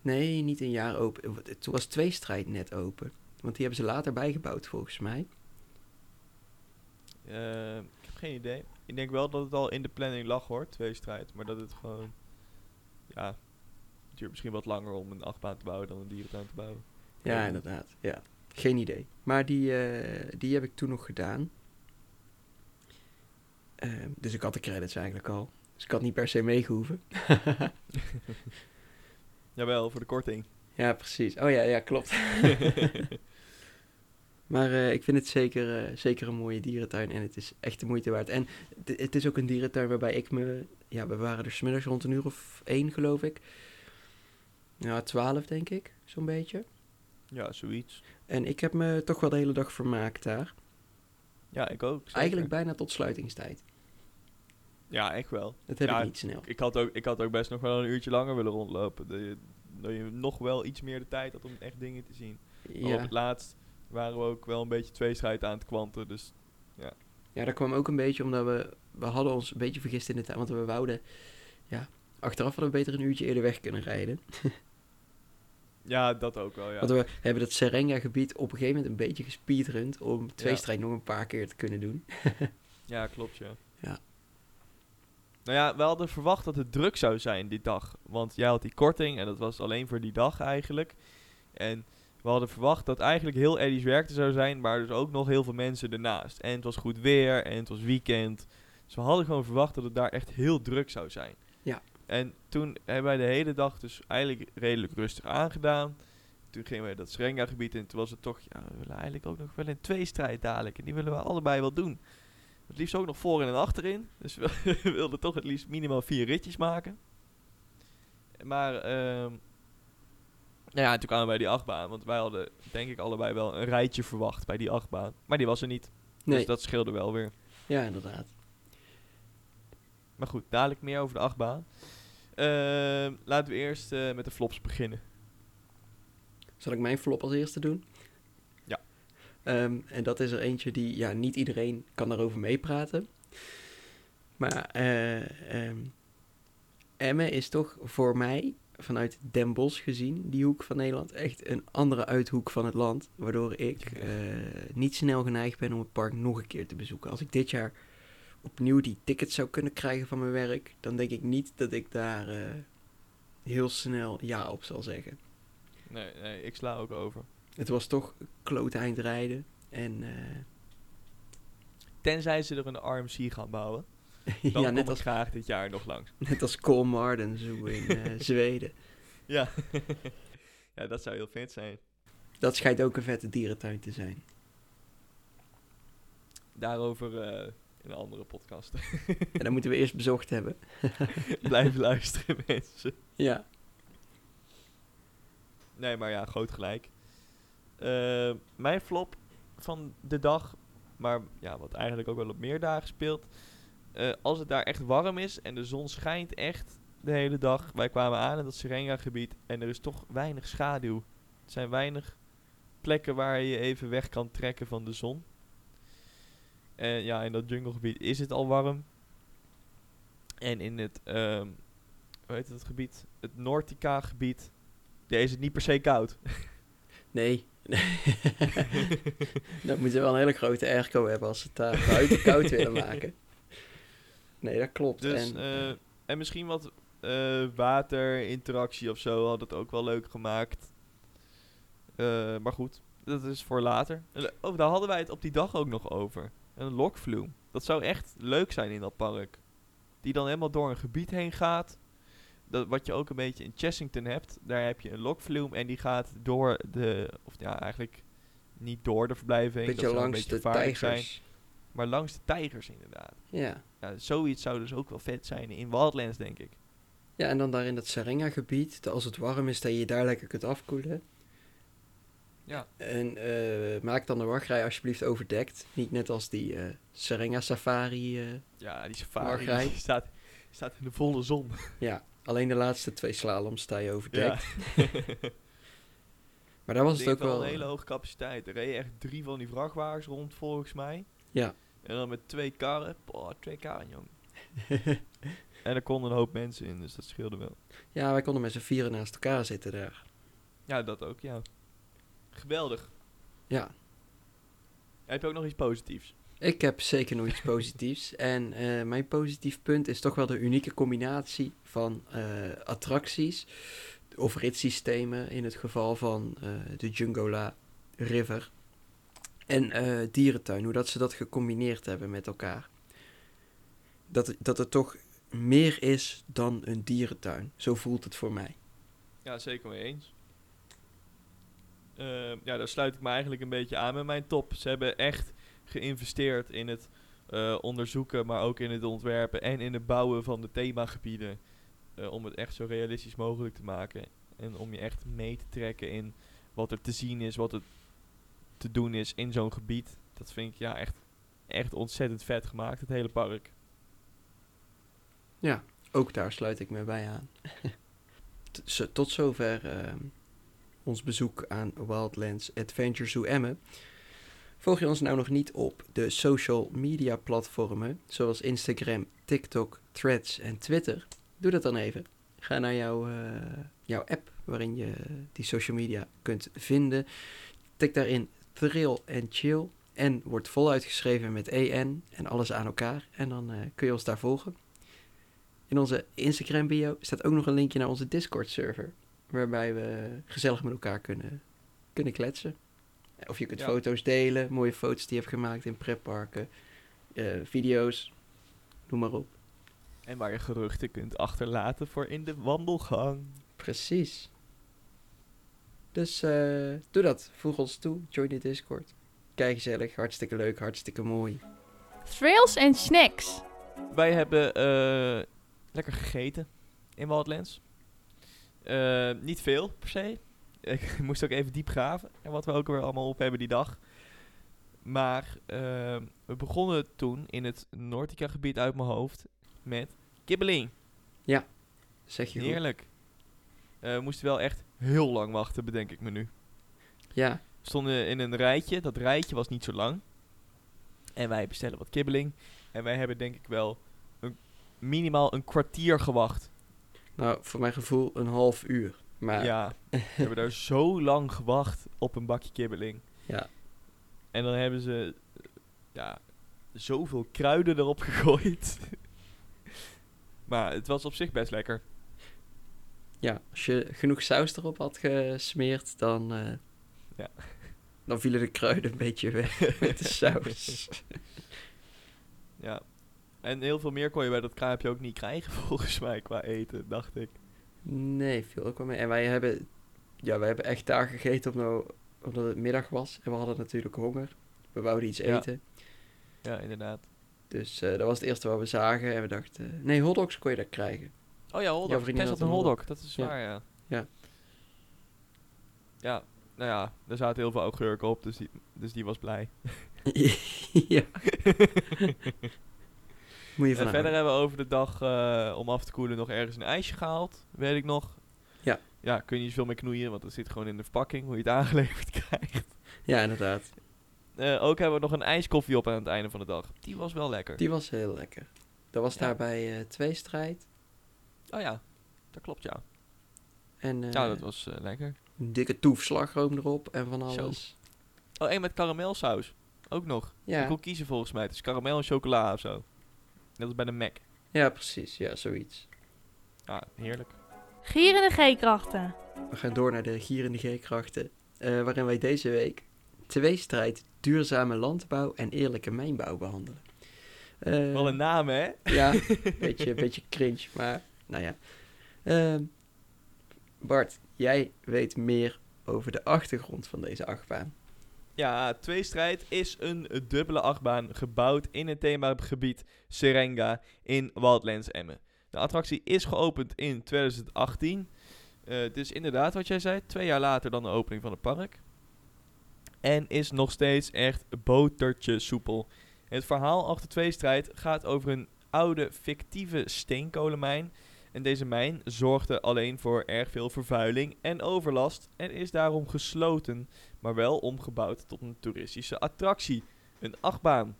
Speaker 2: Nee, niet een jaar open. Het was twee strijd net open. Want die hebben ze later bijgebouwd volgens mij.
Speaker 1: Eh, ik heb geen idee. Ik denk wel dat het al in de planning lag, hoor, twee strijd. Maar dat het gewoon... Ja, het duurt misschien wat langer om een achtbaan te bouwen dan een dierentuin te bouwen.
Speaker 2: Ja,
Speaker 1: Ja.
Speaker 2: inderdaad. Ja, geen idee. Maar die, eh, die heb ik toen nog gedaan. Ehm, dus ik had de credits eigenlijk al. Dus ik had niet per se meegehoeven.
Speaker 1: Jawel, voor de korting.
Speaker 2: ja, precies. Oh ja, ja, klopt. Maar eh, ik vind het zeker, eh, zeker een mooie dierentuin en het is echt de moeite waard. En het is ook een dierentuin waarbij ik me... Ja, we waren er 's middags rond een uur of één, geloof ik. Ja, twaalf denk ik, zo'n beetje.
Speaker 1: ja, zoiets.
Speaker 2: En ik heb me toch wel de hele dag vermaakt daar.
Speaker 1: Ja, ik ook. zeker.
Speaker 2: Eigenlijk bijna tot sluitingstijd.
Speaker 1: Ja, echt wel.
Speaker 2: Dat heb
Speaker 1: Ja,
Speaker 2: ik niet snel.
Speaker 1: Ik had, ook, ik had ook best nog wel een uurtje langer willen rondlopen. Dat je, dat je nog wel iets meer de tijd had om echt dingen te zien. Maar op
Speaker 2: Ja.
Speaker 1: het laatst waren we ook wel een beetje tweestrijd aan het kwanten. Dus
Speaker 2: ja, dat kwam ook een beetje omdat we... We hadden ons een beetje vergist in de tijd. Want we wouden... Ja, achteraf hadden we beter een uurtje eerder weg kunnen rijden.
Speaker 1: ja, dat ook wel, ja.
Speaker 2: Want we hebben dat Serenga-gebied op een gegeven moment een beetje gespeedrund... om tweestrijd nog een paar keer te kunnen doen.
Speaker 1: Ja, klopt, ja. Nou ja, we hadden verwacht dat het druk zou zijn die dag. Want jij had die korting en dat was alleen voor die dag eigenlijk. En we hadden verwacht dat eigenlijk heel Eddie's werkte zou zijn, maar dus ook nog heel veel mensen ernaast. En het was goed weer en het was weekend. Dus we hadden gewoon verwacht dat het daar echt heel druk zou zijn.
Speaker 2: Ja.
Speaker 1: En toen hebben wij de hele dag dus eigenlijk redelijk rustig aangedaan. Toen gingen we dat Srenga-gebied in. Toen was het toch, ja, we willen eigenlijk ook nog wel een tweestrijd dadelijk. En die willen we allebei wel doen. Het liefst ook nog voor en achterin. Dus we, wilden toch het liefst minimaal vier ritjes maken. Maar, ehm nou ja, toen kwamen we bij die achtbaan. Want wij hadden, denk ik, allebei wel een rijtje verwacht bij die achtbaan. Maar die was er niet.
Speaker 2: Nee,
Speaker 1: Dus dat scheelde wel weer.
Speaker 2: ja, inderdaad.
Speaker 1: Maar goed, dadelijk meer over de achtbaan. Ehm, laten we eerst eh, met de flops beginnen.
Speaker 2: Zal ik mijn flop als eerste doen? Ehm, en dat is er eentje die, ja, niet iedereen kan daarover meepraten. Maar eh ehm, Emmen is toch voor mij, vanuit Den Bosch gezien, die hoek van Nederland, echt een andere uithoek van het land. Waardoor ik eh, niet snel geneigd ben om het park nog een keer te bezoeken. Als ik dit jaar opnieuw die tickets zou kunnen krijgen van mijn werk, dan denk ik niet dat ik daar eh, heel snel ja op zal zeggen.
Speaker 1: Nee, nee, ik sla ook over.
Speaker 2: Het was toch kloot eind rijden. En eh,
Speaker 1: Tenzij ze er een RMC gaan bouwen. Dan
Speaker 2: ja,
Speaker 1: kom
Speaker 2: net
Speaker 1: ik
Speaker 2: als,
Speaker 1: graag dit jaar nog langs.
Speaker 2: net als Colmarden Zoo in eh, Zweden.
Speaker 1: Ja. ja, dat zou heel vet zijn.
Speaker 2: Dat schijnt ook een vette dierentuin te zijn.
Speaker 1: Daarover eh, in een andere podcast.
Speaker 2: En dat moeten we eerst bezocht hebben.
Speaker 1: Blijf luisteren, mensen.
Speaker 2: Ja.
Speaker 1: Nee, maar ja, groot gelijk. Eh, mijn flop van de dag, maar ja, wat eigenlijk ook wel op meer dagen speelt. Eh, als het daar echt warm is en de zon schijnt echt de hele dag. Wij kwamen aan in dat Serenga-gebied en er is toch weinig schaduw. Er zijn weinig plekken waar je even weg kan trekken van de zon. En ja, in dat junglegebied is het al warm. En in het, ehm hoe heet het gebied? Het Nortica-gebied. Is het niet per se koud.
Speaker 2: Nee. dat moeten wel een hele grote airco hebben als ze het daar buiten koud willen maken. Nee, dat klopt.
Speaker 1: Dus,
Speaker 2: en,
Speaker 1: en, en misschien wat eh, waterinteractie of zo had het ook wel leuk gemaakt. Eh, maar goed, dat is voor later. Eh, Oh, daar hadden wij het op die dag ook nog over. Een lokvloem. Dat zou echt leuk zijn in dat park. Die dan helemaal door een gebied heen gaat. Dat, wat je ook een beetje in Chessington hebt. Daar heb je een lokvloem en die gaat door de... Of ja, eigenlijk niet door de verblijven heen.
Speaker 2: beetje
Speaker 1: dat zou een
Speaker 2: langs
Speaker 1: beetje
Speaker 2: de tijgers.
Speaker 1: Zijn, maar langs de tijgers inderdaad.
Speaker 2: Ja.
Speaker 1: Ja, zoiets zou dus ook wel vet zijn in Wildlands, denk ik.
Speaker 2: ja, en dan daar in dat Serenga-gebied, als het warm is, dat je je daar lekker kunt afkoelen.
Speaker 1: Ja.
Speaker 2: En eh, maak dan de wachtrij alsjeblieft overdekt. Niet net als die eh Serenga Safari. eh,
Speaker 1: Ja, die safari die staat, staat in de volle zon.
Speaker 2: ja, alleen de laatste twee slaloms sta je overdekt.
Speaker 1: Ja.
Speaker 2: Maar daar was het ook
Speaker 1: wel
Speaker 2: wel...
Speaker 1: een hele hoge capaciteit. Er reden echt drie van die vrachtwagens rond, volgens mij.
Speaker 2: Ja.
Speaker 1: En dan met twee karren. Boah, twee karren, jong. En er konden een hoop mensen in, dus dat scheelde wel.
Speaker 2: ja, wij konden met z'n vieren naast elkaar zitten daar.
Speaker 1: Ja, dat ook, ja. Geweldig.
Speaker 2: Ja,
Speaker 1: Heb je ook nog iets positiefs?
Speaker 2: Ik heb zeker nog iets positiefs. En eh, mijn positief punt is toch wel de unieke combinatie van eh, attracties of ritssystemen in het geval van eh, de Jungola River en dierentuin. Hoe dat ze dat gecombineerd hebben met elkaar. Dat, dat het toch meer is dan een dierentuin. Zo voelt het voor mij.
Speaker 1: Ja, zeker mee eens. Ehm, ja, daar sluit ik me eigenlijk een beetje aan met mijn top. Ze hebben echt geïnvesteerd in het eh, onderzoeken, maar ook in het ontwerpen en in het bouwen van de themagebieden. eh, om het echt zo realistisch mogelijk te maken. En om je echt mee te trekken in wat er te zien is, wat er te doen is in zo'n gebied. Dat vind ik ja echt, echt ontzettend vet gemaakt, het hele park.
Speaker 2: Ja, ook daar sluit ik me bij aan. Tot zover ehm, ons bezoek aan Wildlands Adventure Zoo. Volg je ons nou nog niet op de social media platformen zoals Instagram, TikTok, Threads en Twitter? Doe dat dan even. Ga naar jouw, eh, jouw app waarin je die social media kunt vinden. Tik daarin Thrill en Chill en wordt voluit geschreven met EN en alles aan elkaar. En dan eh, kun je ons daar volgen. In onze Instagram bio staat ook nog een linkje naar onze Discord server. Waarbij we gezellig met elkaar kunnen, kunnen kletsen. Of je kunt
Speaker 1: Ja.
Speaker 2: foto's delen, mooie foto's die je hebt gemaakt in pretparken. eh, video's, noem maar op.
Speaker 1: En waar je geruchten kunt achterlaten voor in de wandelgang.
Speaker 2: Precies. Dus eh, doe dat. Voeg ons toe. Join de Discord. Kijk gezellig. Hartstikke leuk. Hartstikke mooi.
Speaker 3: Thrills en snacks.
Speaker 1: Wij hebben eh, lekker gegeten in Wildlands. Eh, niet veel per se. Ik moest ook even diep graven. En wat we ook weer allemaal op hebben die dag. Maar eh, we begonnen toen in het Nortica gebied uit mijn hoofd met kibbeling.
Speaker 2: Zeg je goed.
Speaker 1: Heerlijk. Eh, we moesten wel echt heel lang wachten, bedenk ik me nu.
Speaker 2: Ja.
Speaker 1: We stonden in een rijtje. Dat rijtje was niet zo lang. En wij bestellen wat kibbeling. En wij hebben denk ik wel een, minimaal een kwartier gewacht.
Speaker 2: Nou, voor mijn gevoel een half uur. Maar
Speaker 1: Ja, we hebben daar zo lang gewacht op een bakje kibbeling.
Speaker 2: Ja.
Speaker 1: En dan hebben ze ja, zoveel kruiden erop gegooid. maar het was op zich best lekker.
Speaker 2: ja, als je genoeg saus erop had gesmeerd, dan, eh,
Speaker 1: Ja.
Speaker 2: dan vielen de kruiden een beetje weg met de saus.
Speaker 1: Ja. En heel veel meer kon je bij dat kraampje ook niet krijgen, volgens mij, qua eten, dacht ik.
Speaker 2: Nee, viel ook wel mee. En wij hebben, ja, wij hebben echt daar gegeten nou, omdat het middag was. En we hadden natuurlijk honger. We wouden iets
Speaker 1: Ja.
Speaker 2: eten.
Speaker 1: Ja, inderdaad.
Speaker 2: Dus eh, dat was het eerste wat we zagen. En we dachten, eh, nee, hotdogs kon je daar krijgen.
Speaker 1: Oh ja, hotdog.
Speaker 2: had
Speaker 1: had een hotdog, dat is
Speaker 2: Ja.
Speaker 1: waar, ja.
Speaker 2: Ja.
Speaker 1: Ja, nou ja, er zaten heel veel augurken op, dus die, dus die was blij.
Speaker 2: ja, moet je
Speaker 1: verder hebben we over de dag, eh, om af te koelen, nog ergens een ijsje gehaald. Weet ik nog.
Speaker 2: Ja.
Speaker 1: Ja, kun je niet zoveel mee knoeien, want dat zit gewoon in de verpakking, hoe je het aangeleverd krijgt.
Speaker 2: Ja, inderdaad.
Speaker 1: Eh, ook hebben we nog een ijskoffie op aan het einde van de dag. Die was wel lekker.
Speaker 2: Die was heel lekker. Dat was
Speaker 1: Ja.
Speaker 2: daar bij eh Tweestrijd.
Speaker 1: Oh ja, dat klopt ja.
Speaker 2: En
Speaker 1: ja, dat was lekker.
Speaker 2: een dikke toefslagroom erop en van
Speaker 1: Zo.
Speaker 2: alles.
Speaker 1: Oh, en met karamelsaus. Ook nog.
Speaker 2: Ja,
Speaker 1: kon kiezen volgens mij. Het is karamel en chocola of zo. Dat is bij de Mac.
Speaker 2: ja, precies. Ja, zoiets.
Speaker 1: Ah, heerlijk.
Speaker 3: Gierende G-krachten.
Speaker 2: We gaan door naar de gierende G-krachten. eh, waarin wij deze week tweestrijd duurzame landbouw en eerlijke mijnbouw behandelen. Eh,
Speaker 1: Wat een naam, hè?
Speaker 2: Ja, een beetje, beetje cringe, maar nou ja. Ehm, Bart, jij weet meer over de achtergrond van deze achtbaan.
Speaker 1: Ja, Tweestrijd is een dubbele achtbaan gebouwd in het themagebied Serenga in Wildlands Emmen. De attractie is geopend in 2018. Eh dus inderdaad, wat jij zei, twee jaar later dan de opening van het park. En is nog steeds echt botertje soepel. Het verhaal achter Tweestrijd gaat over een oude fictieve steenkolenmijn. En deze mijn zorgde alleen voor erg veel vervuiling en overlast en is daarom gesloten maar wel omgebouwd tot een toeristische attractie. Een achtbaan.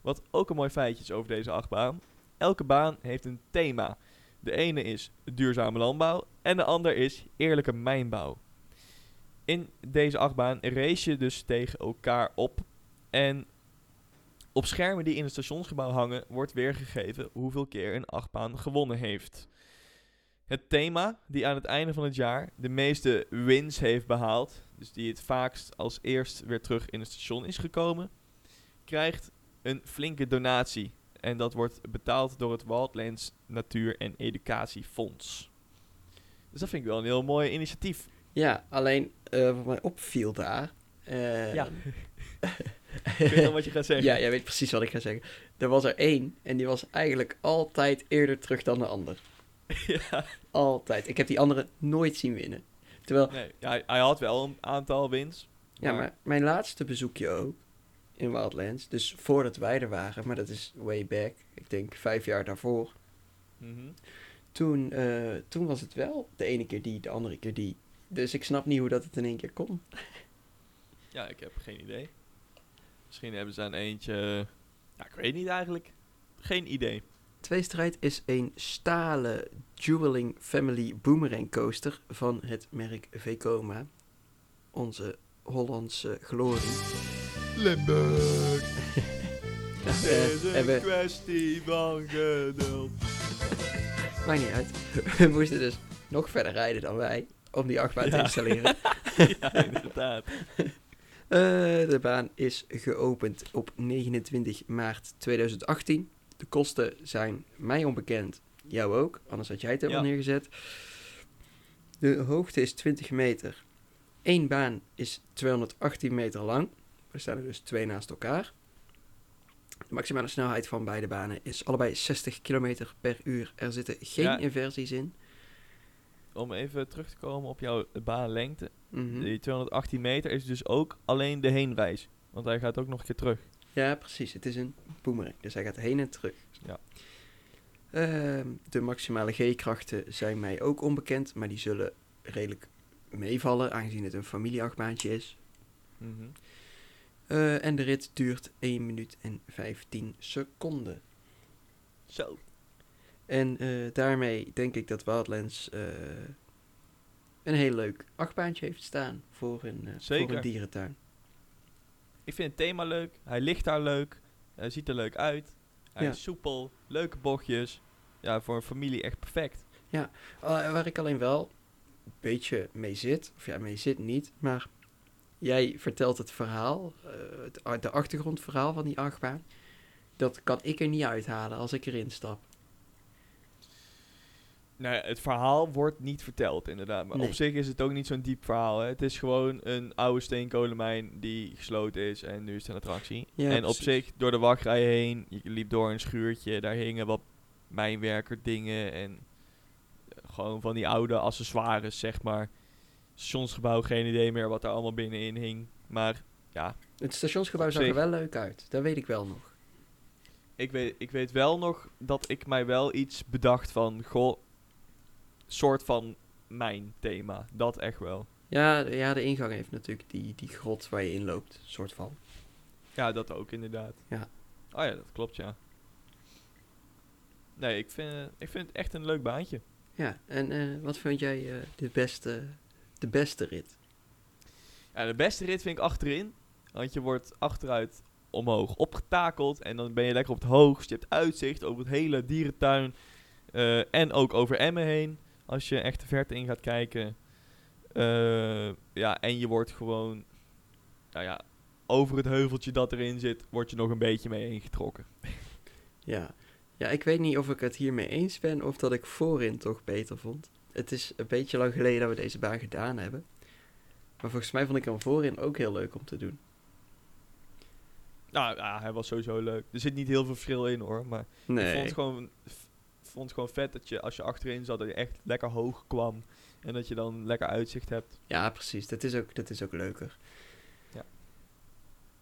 Speaker 1: Wat ook een mooi feitje is over deze achtbaan. Elke baan heeft een thema. De ene is duurzame landbouw en de ander is eerlijke mijnbouw. In deze achtbaan race je dus tegen elkaar op. En op schermen die in het stationsgebouw hangen wordt weergegeven hoeveel keer een achtbaan gewonnen heeft. Het thema die aan het einde van het jaar de meeste wins heeft behaald, dus die het vaakst als eerst weer terug in het station is gekomen, krijgt een flinke donatie. En dat wordt betaald door het Wildlands Natuur- en Educatiefonds. Dus dat vind ik wel een heel mooi initiatief.
Speaker 2: Ja, alleen eh, wat mij opviel daar. eh,
Speaker 1: Ja. Ik weet al wat je gaat zeggen.
Speaker 2: ja, jij weet precies wat ik ga zeggen. Er was er één en die was eigenlijk altijd eerder terug dan de ander.
Speaker 1: ja.
Speaker 2: Altijd. Ik heb die andere nooit zien winnen. Terwijl,
Speaker 1: Nee, hij, hij had wel een aantal wins.
Speaker 2: ja, maar mijn laatste bezoekje ook in Wildlands, dus voordat wij er waren, maar dat is way back, ik denk vijf jaar daarvoor.
Speaker 1: Mhm.
Speaker 2: Toen, eh, toen was het wel de ene keer die, de andere keer die. Dus ik snap niet hoe dat het in één keer kon.
Speaker 1: Ja, ik heb geen idee. Misschien hebben ze aan eentje... Ja, ik weet niet eigenlijk. Geen idee.
Speaker 2: Tweestrijd is een stalen Dueling Family Boomerang coaster van het merk Vekoma. Onze Hollandse glorie.
Speaker 1: Limburg. Het is een
Speaker 2: en we-
Speaker 1: kwestie van geduld.
Speaker 2: Maakt niet uit. We moesten dus nog verder rijden dan wij om die achtbaan te installeren.
Speaker 1: ja, inderdaad.
Speaker 2: Eh, de baan is geopend op 29 maart 2018. De kosten zijn mij onbekend. Jou ook, anders had jij het er wel
Speaker 1: Ja.
Speaker 2: neergezet. De hoogte is 20 meter. Eén baan is 218 meter lang. Er staan er dus twee naast elkaar. De maximale snelheid van beide banen is allebei 60 km per uur. Er zitten geen
Speaker 1: Ja.
Speaker 2: inversies in.
Speaker 1: Om even terug te komen op jouw baanlengte.
Speaker 2: Mhm.
Speaker 1: Die 218 meter is dus ook alleen de heenreis. Want hij gaat ook nog een keer terug.
Speaker 2: Ja, precies. Het is een boomerang. Dus hij gaat heen en terug.
Speaker 1: Ja.
Speaker 2: Ehm, de maximale G-krachten zijn mij ook onbekend, maar die zullen redelijk meevallen, aangezien het een familieachtbaantje is.
Speaker 1: Mhm.
Speaker 2: Eh, en de rit duurt 1 minuut en 15 seconden.
Speaker 1: Zo.
Speaker 2: En eh, daarmee denk ik dat Wildlands eh, een heel leuk achtbaantje heeft staan voor een, voor een dierentuin.
Speaker 1: Ik vind het thema leuk. Hij ligt daar leuk. Hij ziet er leuk uit. Hij
Speaker 2: Ja.
Speaker 1: is soepel. Leuke bochtjes. Ja, voor een familie echt perfect.
Speaker 2: Uh, waar ik alleen wel een beetje mee zit, of ja, mee zit niet, maar jij vertelt het verhaal, eh, het, de achtergrondverhaal van die achtbaan. Dat kan ik er niet uithalen als ik erin stap.
Speaker 1: Nee, het verhaal wordt niet verteld, inderdaad. Maar
Speaker 2: Nee.
Speaker 1: op zich is het ook niet zo'n diep verhaal. Hè. Het is gewoon een oude steenkolenmijn die gesloten is en nu is het een attractie.
Speaker 2: Ja,
Speaker 1: en
Speaker 2: precies.
Speaker 1: op zich, door de wachtrij heen, je liep door een schuurtje, daar hingen wat mijnwerker dingen en eh, gewoon van die oude accessoires, zeg maar. Stationsgebouw, geen idee meer wat daar allemaal binnenin hing. Maar ja,
Speaker 2: Het stationsgebouw zag er wel leuk uit, dat weet ik wel nog.
Speaker 1: ik weet, ik weet wel nog dat ik mij wel iets bedacht van, goh, soort van mijn thema. Dat echt wel.
Speaker 2: Ja, de- ja, de ingang heeft natuurlijk die, die grot waar je in loopt, soort van.
Speaker 1: Ja, dat ook inderdaad.
Speaker 2: Ja.
Speaker 1: Oh ja, dat klopt, ja. Nee, ik vind, ik vind het echt een leuk baantje.
Speaker 2: Ja, en eh, wat vind jij eh, de, beste, de beste rit?
Speaker 1: Ja, de beste rit vind ik achterin. Want je wordt achteruit omhoog opgetakeld. En dan ben je lekker op het hoogst. Je hebt uitzicht over het hele dierentuin. eh, en ook over Emmen heen. Als je echt de verte in gaat kijken. Eh, ja, en je wordt gewoon... Nou ja, over het heuveltje dat erin zit... word je nog een beetje mee ingetrokken.
Speaker 2: Ja. ja, ik weet niet of ik het hiermee eens ben of dat ik voorin toch beter vond. Het is een beetje lang geleden dat we deze baan gedaan hebben. Maar volgens mij vond ik hem voorin ook heel leuk om te doen.
Speaker 1: Nou ja, hij was sowieso leuk. Er zit niet heel veel verschil in hoor. Maar ik vond het gewoon, vond het gewoon vet dat je als je achterin zat... dat je echt lekker hoog kwam. En dat je dan lekker uitzicht hebt.
Speaker 2: ja precies, dat is ook, dat is ook leuker.
Speaker 1: Ja.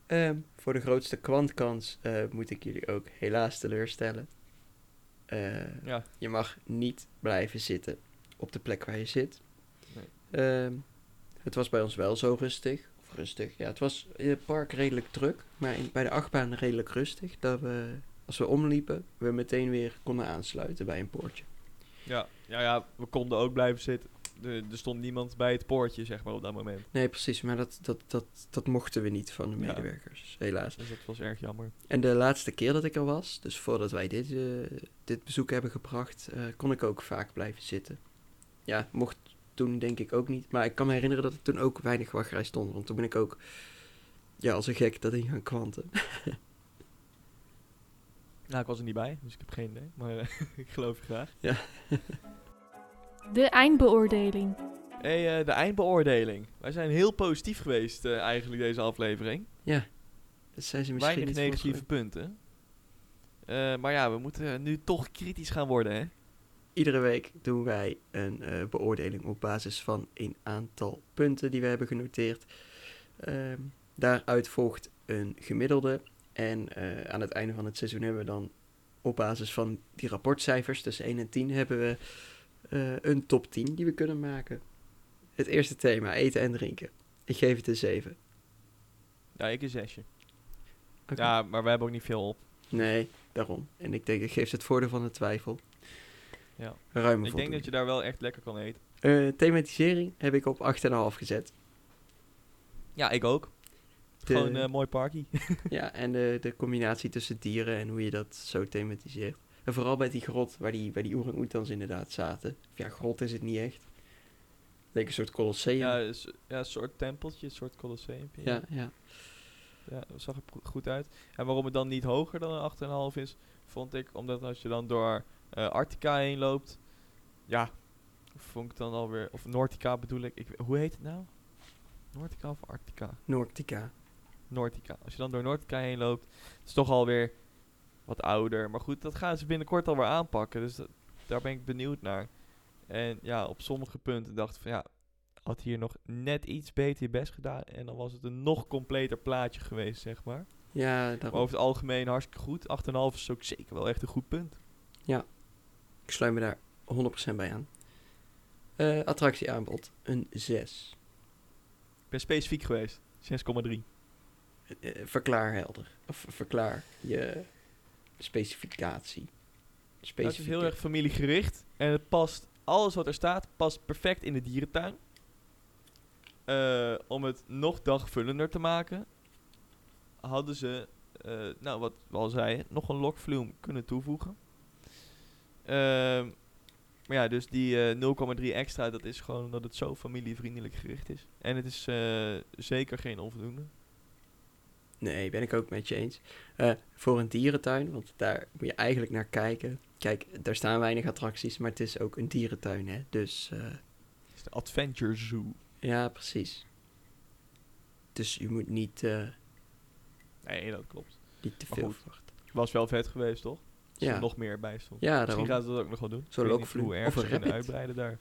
Speaker 2: Ehm, voor de grootste kwantkans eh, moet ik jullie ook helaas teleurstellen. Eh,
Speaker 1: Ja,
Speaker 2: Je mag niet blijven zitten op de plek waar je zit.
Speaker 1: Nee.
Speaker 2: Ehm, het was bij ons wel zo rustig. Of rustig, ja. Het was in het park redelijk druk. Maar in, bij de achtbaan redelijk rustig. Dat we, als we omliepen, we meteen weer konden aansluiten bij een poortje.
Speaker 1: Ja, ja, ja, we konden ook blijven zitten. Er, er stond niemand bij het poortje, zeg maar, op dat moment.
Speaker 2: Nee, precies. Maar dat, dat, dat, dat mochten we niet van de
Speaker 1: Ja.
Speaker 2: medewerkers. Helaas.
Speaker 1: Dus dat was erg jammer.
Speaker 2: En de laatste keer dat ik er was, dus voordat wij dit, eh, dit bezoek hebben gebracht, eh, kon ik ook vaak blijven zitten. Ja, mocht toen denk ik ook niet. Maar ik kan me herinneren dat er toen ook weinig wachtrij stond. Want toen ben ik ook, ja, als een gek dat ding gaan kwanten.
Speaker 1: Nou, ik was er niet bij, dus ik heb geen idee. Maar eh, ik geloof je graag.
Speaker 3: De eindbeoordeling.
Speaker 1: hey, eh, de eindbeoordeling. Wij zijn heel positief geweest eh, eigenlijk deze aflevering.
Speaker 2: Ja, dat zijn ze misschien
Speaker 1: Weinig negatieve punten. Eh, maar ja, we moeten nu toch kritisch gaan worden, hè?
Speaker 2: Iedere week doen wij een eh, beoordeling op basis van een aantal punten die we hebben genoteerd. Ehm, daaruit volgt een gemiddelde. En eh, aan het einde van het seizoen hebben we dan op basis van die rapportcijfers tussen 1 en 10 hebben we eh, een top 10 die we kunnen maken. Het eerste thema, eten en drinken. Ik geef het een 7.
Speaker 1: Ja, ik een zesje.
Speaker 2: Oké.
Speaker 1: Ja, maar we hebben ook niet veel op.
Speaker 2: Nee, daarom. En ik denk, ik geef het voordeel van de twijfel.
Speaker 1: Ja.
Speaker 2: Ruime
Speaker 1: ik denk dat je daar wel echt lekker kan eten.
Speaker 2: Eh, thematisering heb ik op 8,5 gezet.
Speaker 1: Ja, ik ook. Gewoon een mooi parkie.
Speaker 2: Ja, en de, de combinatie tussen dieren en hoe je dat zo thematiseert. En vooral bij die grot waar die, waar die orang-oetans inderdaad zaten. Of ja, grot is het niet echt. Leek een soort colosseum.
Speaker 1: ja,
Speaker 2: Ja,
Speaker 1: is- ja, een soort tempeltje, een soort colosseum.
Speaker 2: ja. ja.
Speaker 1: Ja, dat zag er goed uit. En waarom het dan niet hoger dan een 8,5 is, vond ik, omdat als je dan door eh Arctica heen loopt, ja, vond ik dan alweer, of Nortica bedoel ik, ik, hoe heet het nou? Nortica of Arctica?
Speaker 2: Noordtica.
Speaker 1: Nortica. Als je dan door Nortica heen loopt, het is toch alweer wat ouder. Maar goed, dat gaan ze binnenkort alweer aanpakken, dus dat- daar ben ik benieuwd naar. En ja, op sommige punten dacht ik van ja, had hier nog net iets beter je best gedaan en dan was het een nog completer plaatje geweest, zeg maar.
Speaker 2: Ja,
Speaker 1: Maar
Speaker 2: daarom.
Speaker 1: over het algemeen hartstikke goed. 8,5 is ook zeker wel echt een goed punt.
Speaker 2: Ik sluit me daar 100% bij aan. Eh, attractieaanbod, een 6.
Speaker 1: Ik ben specifiek geweest. 6,3.
Speaker 2: Eh, verklaar helder. Of verklaar je specificatie.
Speaker 1: Nou, het is heel erg familiegericht. En het past, alles wat er staat, past perfect in de dierentuin. Eh, om het nog dagvullender te maken, hadden ze, eh, nou wat we al zeiden, nog een lokvloem kunnen toevoegen. Ehm, maar ja, dus die eh, 0,3 extra, dat is gewoon omdat het zo familievriendelijk gericht is. En het is zeker geen onvoldoende.
Speaker 2: Nee, ben ik ook met je eens. Eh, voor een dierentuin, want daar moet je eigenlijk naar kijken. Kijk, daar staan weinig attracties, maar het is ook een dierentuin, hè. Dus eh,
Speaker 1: Het is de Adventure Zoo.
Speaker 2: ja, precies. Dus je moet niet, eh,
Speaker 1: Nee, dat klopt.
Speaker 2: niet te veel verwachten.
Speaker 1: Was wel vet geweest, toch? Als
Speaker 2: Ja.
Speaker 1: er nog meer bij stond.
Speaker 2: Ja,
Speaker 1: Misschien gaan ze dat ook nog wel doen.
Speaker 2: Zo'n lokvloem.
Speaker 1: hoe
Speaker 2: Of
Speaker 1: erg ze uitbreiden daar.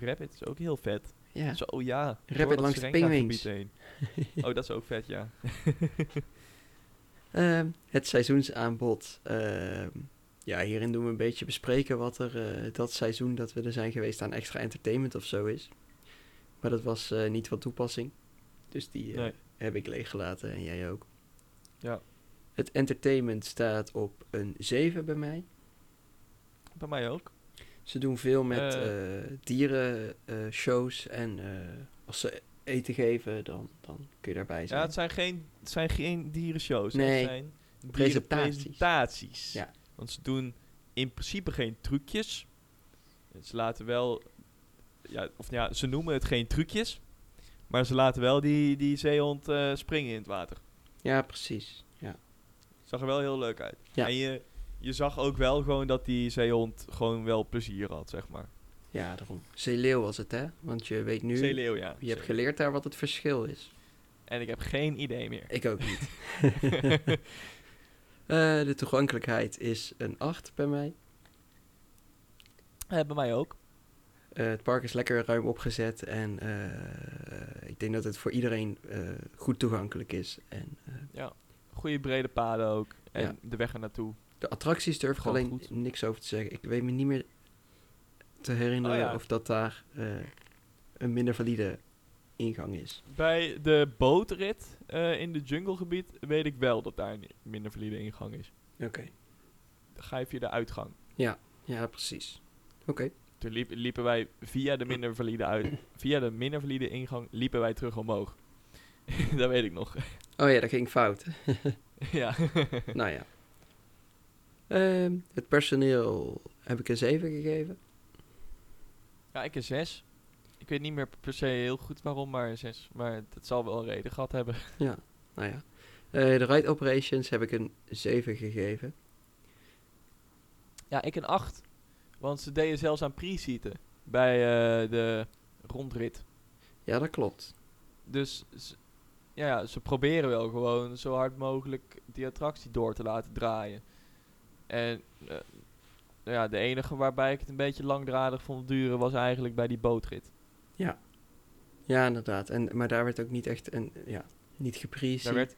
Speaker 1: Rabbit is ook heel vet.
Speaker 2: Ja.
Speaker 1: Zo, ja.
Speaker 2: Rabbit
Speaker 1: Door dat
Speaker 2: langs de
Speaker 1: heen. Oh, dat is ook vet, ja.
Speaker 2: Ehm, het seizoensaanbod. Ehm, ja, hierin doen we een beetje bespreken wat er eh, dat seizoen dat we er zijn geweest aan extra entertainment of zo is. Maar dat was eh, niet van toepassing. Dus die eh,
Speaker 1: Nee.
Speaker 2: heb ik leeggelaten en jij ook.
Speaker 1: Ja.
Speaker 2: Het entertainment staat op een 7 bij mij.
Speaker 1: Bij mij ook.
Speaker 2: Ze doen veel met
Speaker 1: Eh.
Speaker 2: eh dierenshows en eh, als ze eten geven, dan, dan kun je daarbij zijn.
Speaker 1: Ja, het zijn geen, het zijn geen dierenshows.
Speaker 2: Nee,
Speaker 1: Het zijn
Speaker 2: presentaties.
Speaker 1: dierenpresentaties.
Speaker 2: Ja.
Speaker 1: Want ze doen in principe geen trucjes. Ze laten wel... Ja, of ja, ze noemen het geen trucjes. Maar ze laten wel die, die zeehond eh, springen in het water.
Speaker 2: Ja, precies. Ja.
Speaker 1: Zag er wel heel leuk uit.
Speaker 2: Ja.
Speaker 1: En je, je zag ook wel gewoon dat die zeehond gewoon wel plezier had, zeg maar.
Speaker 2: ja, daarom. Zeeleeuw was het, hè? Want je weet nu...
Speaker 1: Zeeleeuw, ja.
Speaker 2: Je hebt geleerd daar wat het verschil is.
Speaker 1: En ik heb geen idee meer.
Speaker 2: Ik ook niet. Eh, de toegankelijkheid is een 8 bij mij.
Speaker 1: Eh, bij mij ook.
Speaker 2: Eh, het park is lekker ruim opgezet en ik denk dat het voor iedereen goed toegankelijk is. En
Speaker 1: Ja. Goede brede paden ook. En
Speaker 2: Ja.
Speaker 1: de weg er naartoe.
Speaker 2: De attracties durf ik
Speaker 1: Gewoon
Speaker 2: alleen
Speaker 1: goed.
Speaker 2: niks over te zeggen. Ik weet me niet meer te herinneren
Speaker 1: Oh ja.
Speaker 2: of dat daar eh, een minder valide ingang is.
Speaker 1: Bij de bootrit eh, in de junglegebied weet ik wel dat daar een minder valide ingang is.
Speaker 2: Oké.
Speaker 1: Dan ga je via de uitgang.
Speaker 2: Ja, precies. Oké.
Speaker 1: Toen liep, liepen wij via de minder valide uit, via de minder valide ingang liepen wij terug omhoog. dat weet ik nog.
Speaker 2: Oh ja, dat ging fout.
Speaker 1: ja.
Speaker 2: nou ja. Ehm, het personeel heb ik een 7 gegeven.
Speaker 1: ja, ik een 6. Ik weet niet meer per se heel goed waarom, maar een 6. Maar het zal wel een reden gehad hebben.
Speaker 2: Ja, nou ja. Eh, de ride operations heb ik een 7 gegeven.
Speaker 1: Ja, ik een 8. Want ze deden zelfs aan pre-seaten bij eh, de rondrit.
Speaker 2: Ja, dat klopt.
Speaker 1: Dus ja, ze proberen wel gewoon zo hard mogelijk die attractie door te laten draaien. En eh, nou ja, de enige waarbij ik het een beetje langdradig vond duren was eigenlijk bij die bootrit.
Speaker 2: Ja, inderdaad. En, maar daar werd ook niet echt een, ja, niet geprezen.
Speaker 1: Daar werd,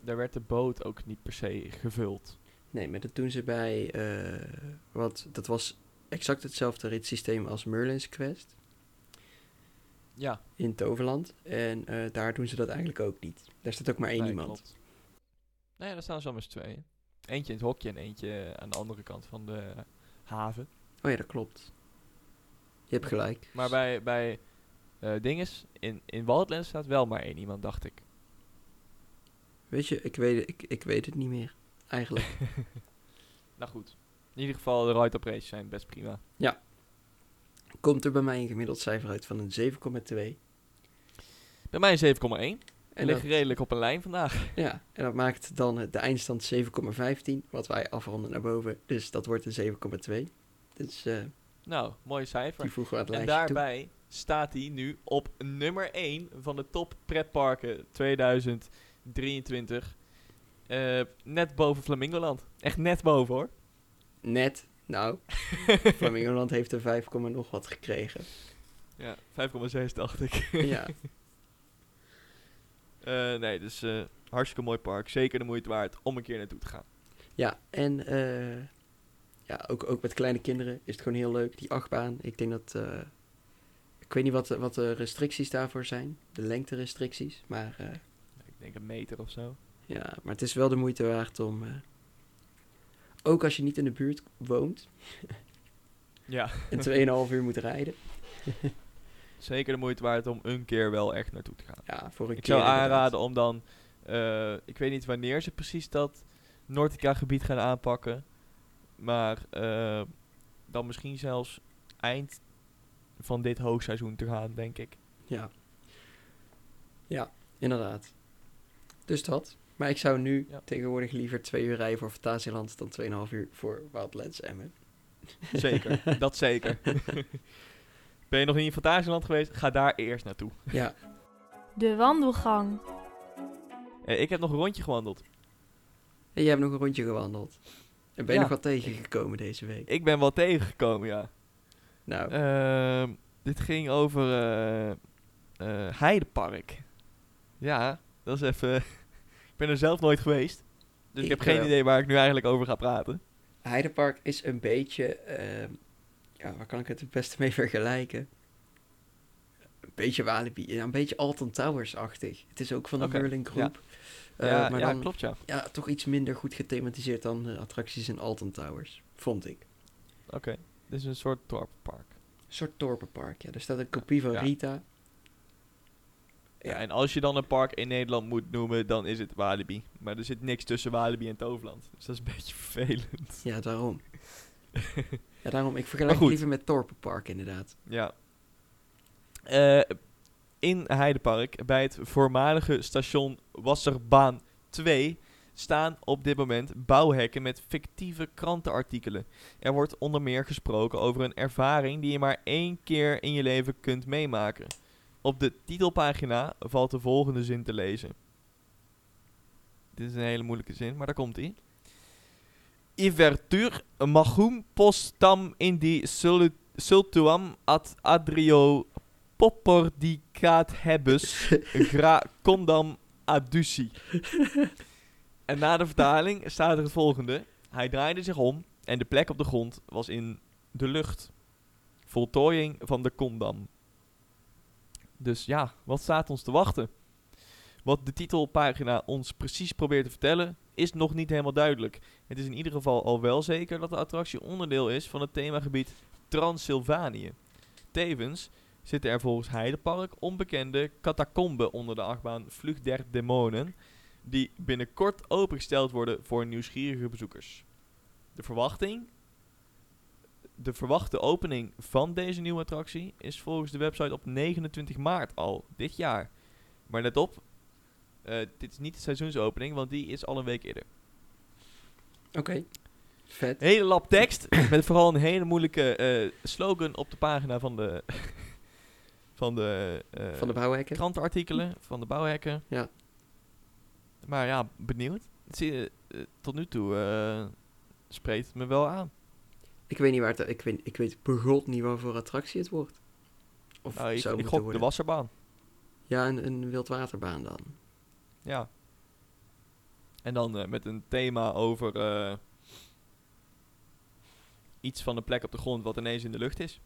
Speaker 1: daar werd de boot ook niet per se gevuld.
Speaker 2: Nee, maar dat doen ze bij, eh, wat, dat was exact hetzelfde ritssysteem als Merlin's Quest
Speaker 1: Ja,
Speaker 2: in Toverland. En eh, daar doen ze dat eigenlijk ook niet. Daar staat ook maar één
Speaker 1: nee,
Speaker 2: iemand.
Speaker 1: klopt. Nee, daar staan ze al tweeën. Eentje in het hokje en eentje aan de andere kant van de haven.
Speaker 2: Oh ja, dat klopt. Je hebt gelijk.
Speaker 1: Maar bij, bij eh dinges, in, in Wildlands staat wel maar één iemand, dacht ik.
Speaker 2: Weet je, ik weet, ik, ik weet het niet meer. Eigenlijk.
Speaker 1: Nou goed. In ieder geval, de ride operations zijn best prima.
Speaker 2: Komt er bij mij een gemiddeld cijfer uit van een 7,2.
Speaker 1: Bij mij een 7,1. En ligt
Speaker 2: dat,
Speaker 1: redelijk op een lijn vandaag.
Speaker 2: ja, en dat maakt dan eh, de eindstand 7,15. Wat wij afronden naar boven. Dus dat wordt een 7,2. Dus eh,
Speaker 1: Nou, mooi cijfer.
Speaker 2: die voegen we aan het
Speaker 1: En
Speaker 2: lijstje toe.
Speaker 1: daarbij staat hij nu op nummer 1 van de top pretparken 2023. Eh, net boven Flamingoland. Echt net boven hoor.
Speaker 2: Net, nou, Flamingoland heeft er 5, nog wat gekregen.
Speaker 1: Ja, 5,6 dacht ik.
Speaker 2: ja,
Speaker 1: Eh, nee, dus eh, hartstikke mooi park. Zeker de moeite waard om een keer naartoe te gaan.
Speaker 2: ja en eh, ja, ook, ook met kleine kinderen is het gewoon heel leuk. Die achtbaan, ik denk dat... eh, ik weet niet wat, de- wat de restricties daarvoor zijn. De lengte-restricties. Maar eh,
Speaker 1: Ik denk een meter of zo.
Speaker 2: ja, maar het is wel de moeite waard om... eh, ook als je niet in de buurt woont
Speaker 1: Ja,
Speaker 2: en 2,5 uur moet rijden.
Speaker 1: zeker de moeite waard om een keer wel echt naartoe te gaan.
Speaker 2: Ja, voor een
Speaker 1: Ik
Speaker 2: keer
Speaker 1: zou
Speaker 2: inderdaad.
Speaker 1: aanraden om dan, eh, ik weet niet wanneer ze precies dat Nordica-gebied gaan aanpakken, maar eh, dan misschien zelfs eind van dit hoogseizoen te gaan, denk ik.
Speaker 2: Ja. Ja, inderdaad. Dus dat. Maar ik zou nu
Speaker 1: Ja.
Speaker 2: tegenwoordig liever twee uur rijden voor Fantasieland dan 2,5 uur voor Wildlands Emmen.
Speaker 1: Zeker, dat zeker. ben je nog niet in Fantasieland geweest? Ga daar eerst naartoe.
Speaker 2: Ja,
Speaker 3: De wandelgang.
Speaker 1: Eh, ik heb nog een rondje gewandeld.
Speaker 2: en jij hebt nog een rondje gewandeld. En ben je
Speaker 1: Ja.
Speaker 2: nog wat tegengekomen deze week?
Speaker 1: Ik ben wel tegengekomen, ja.
Speaker 2: Nou,
Speaker 1: Ehm, dit ging over eh, eh, Heidepark. Ja, dat is even... ik ben er zelf nooit geweest. Dus ik,
Speaker 2: Ik
Speaker 1: heb geen
Speaker 2: wel.
Speaker 1: idee waar ik nu eigenlijk over ga praten.
Speaker 2: Heidepark is een beetje... ehm, ja, waar kan ik het het beste mee vergelijken? Een beetje Walibi, ja, een beetje Alton Towers-achtig. Het is ook van de
Speaker 1: Oké,
Speaker 2: Merlin Groep. Eh,
Speaker 1: ja,
Speaker 2: maar
Speaker 1: ja
Speaker 2: dan
Speaker 1: klopt ja.
Speaker 2: ja, toch iets minder goed gethematiseerd dan de attracties in Alton Towers, vond ik.
Speaker 1: Oké, dit is een soort dorppark.
Speaker 2: Een soort dorpenpark, ja. Er staat een kopie van
Speaker 1: Ja.
Speaker 2: Rita.
Speaker 1: Ja, en als je dan een park in Nederland moet noemen, dan is het Walibi. Maar er zit niks tussen Walibi en Toverland. Dus dat is een beetje vervelend.
Speaker 2: Ja, daarom. ja, daarom. Ik vergelijk het liever met Dorpenpark, inderdaad.
Speaker 1: Ja. Eh, in Heidepark, bij het voormalige station Wasserbaan 2, staan op dit moment bouwhekken met fictieve krantenartikelen. Er wordt onder meer gesproken over een ervaring die je maar één keer in je leven kunt meemaken. Op de titelpagina valt de volgende zin te lezen. Dit is een hele moeilijke zin, maar daar komt ie. Ivertur magum postam indi sultuam ad adrio popperdicaat hebus gra condam adduci. en na de vertaling staat er het volgende. Hij draaide zich om en de plek op de grond was in de lucht. Voltooiing van de condam. Dus ja, wat staat ons te wachten? Wat de titelpagina ons precies probeert te vertellen, is nog niet helemaal duidelijk. Het is in ieder geval al wel zeker dat de attractie onderdeel is van het themagebied Transylvanië. Tevens zitten er volgens Heidepark onbekende catacomben onder de achtbaan Vlucht der Demonen, die binnenkort opengesteld worden voor nieuwsgierige bezoekers. De verwachting, de verwachte opening van deze nieuwe attractie is volgens de website op 29 maart al, dit jaar. Maar let op, eh, dit is niet de seizoensopening, want die is al een week eerder.
Speaker 2: Oké. Vet.
Speaker 1: Hele lap tekst, met vooral een hele moeilijke eh, slogan op de pagina van de, van de, eh,
Speaker 2: Van de bouwhekken.
Speaker 1: krantenartikelen, van de bouwhekken.
Speaker 2: Ja.
Speaker 1: Maar ja, benieuwd. Zie je, tot nu toe spreekt het me wel aan.
Speaker 2: Ik weet niet waar het... Ik weet, ik weet begot niet wat voor attractie het wordt. Of
Speaker 1: Nou, ik,
Speaker 2: zou
Speaker 1: ik gok de wasserbaan.
Speaker 2: Ja, een, een wildwaterbaan dan.
Speaker 1: Ja. En dan eh, met een thema over eh, iets van de plek op de grond wat ineens in de lucht is.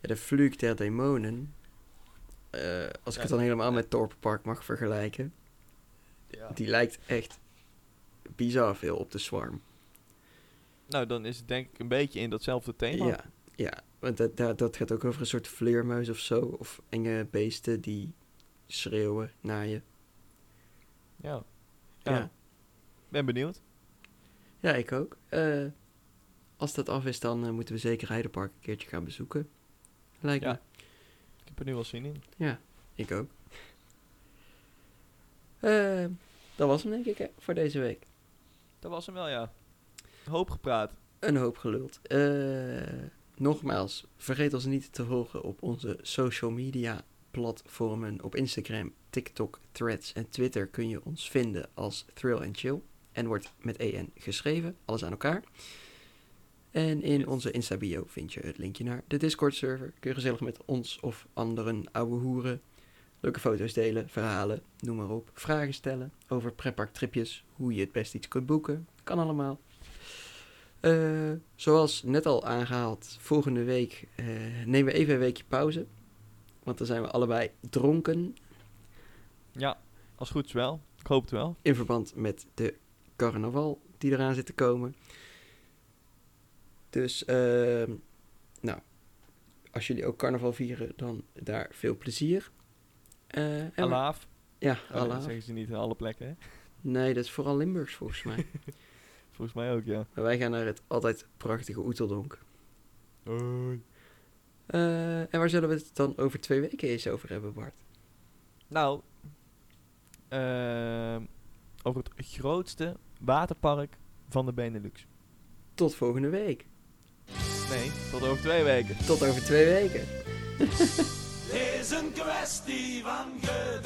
Speaker 2: Ja, de Vlucht der Demonen. eh, als ik
Speaker 1: Ja.
Speaker 2: het dan helemaal met Dorpenpark mag vergelijken.
Speaker 1: Ja.
Speaker 2: Die lijkt echt bizar veel op de Swarm.
Speaker 1: Nou, dan is het denk ik een beetje in datzelfde thema.
Speaker 2: Ja, ja. Want dat, dat, dat gaat ook over een soort vleermuis of zo. Of enge beesten die schreeuwen naar je.
Speaker 1: Ja.
Speaker 2: Ja,
Speaker 1: Ja.
Speaker 2: ja.
Speaker 1: Ben benieuwd.
Speaker 2: ik ook. Eh, als dat af is, dan eh, moeten we zeker Heidepark een keertje gaan bezoeken. Lijkt
Speaker 1: Ja.
Speaker 2: me.
Speaker 1: Ik heb er nu wel zin in.
Speaker 2: Ja, ik ook. Eh, dat was hem denk ik hè, voor deze week.
Speaker 1: Dat was hem wel, ja. Hoop gepraat.
Speaker 2: Een hoop geluld. Nogmaals, vergeet ons niet te volgen op onze social media platformen. Op Instagram, TikTok, Threads en Twitter kun je ons vinden als Thrill and Chill. En wordt met EN geschreven, alles aan elkaar. En in onze Insta-bio vind je het linkje naar de Discord-server. Kun je gezellig met ons of anderen ouwe hoeren. Leuke foto's delen, verhalen, noem maar op. Vragen stellen over pretparktripjes, hoe je het best iets kunt boeken. Kan allemaal. Eh, zoals net al aangehaald, volgende week eh, nemen we even een weekje pauze. Want dan zijn we allebei dronken
Speaker 1: Ja, als goed is wel. Ik hoop het wel.
Speaker 2: in verband met de carnaval die eraan zit te komen. Dus, ehm, nou, als jullie ook carnaval vieren, dan daar veel plezier. En we-
Speaker 1: Alaaf.
Speaker 2: Ja,
Speaker 1: Oh, dat
Speaker 2: Allah.
Speaker 1: zeggen ze niet in alle plekken, hè?
Speaker 2: Nee, dat is vooral Limburgs volgens mij.
Speaker 1: Volgens mij ook, ja.
Speaker 2: maar wij gaan naar het altijd prachtige Oeteldonk. Eh, en waar zullen we het dan over twee weken eens over hebben, Bart?
Speaker 1: Nou, ehm, over het grootste waterpark van de Benelux.
Speaker 2: Tot volgende week.
Speaker 1: Nee, tot over twee weken.
Speaker 2: Tot over twee weken.
Speaker 4: is een kwestie van geduld.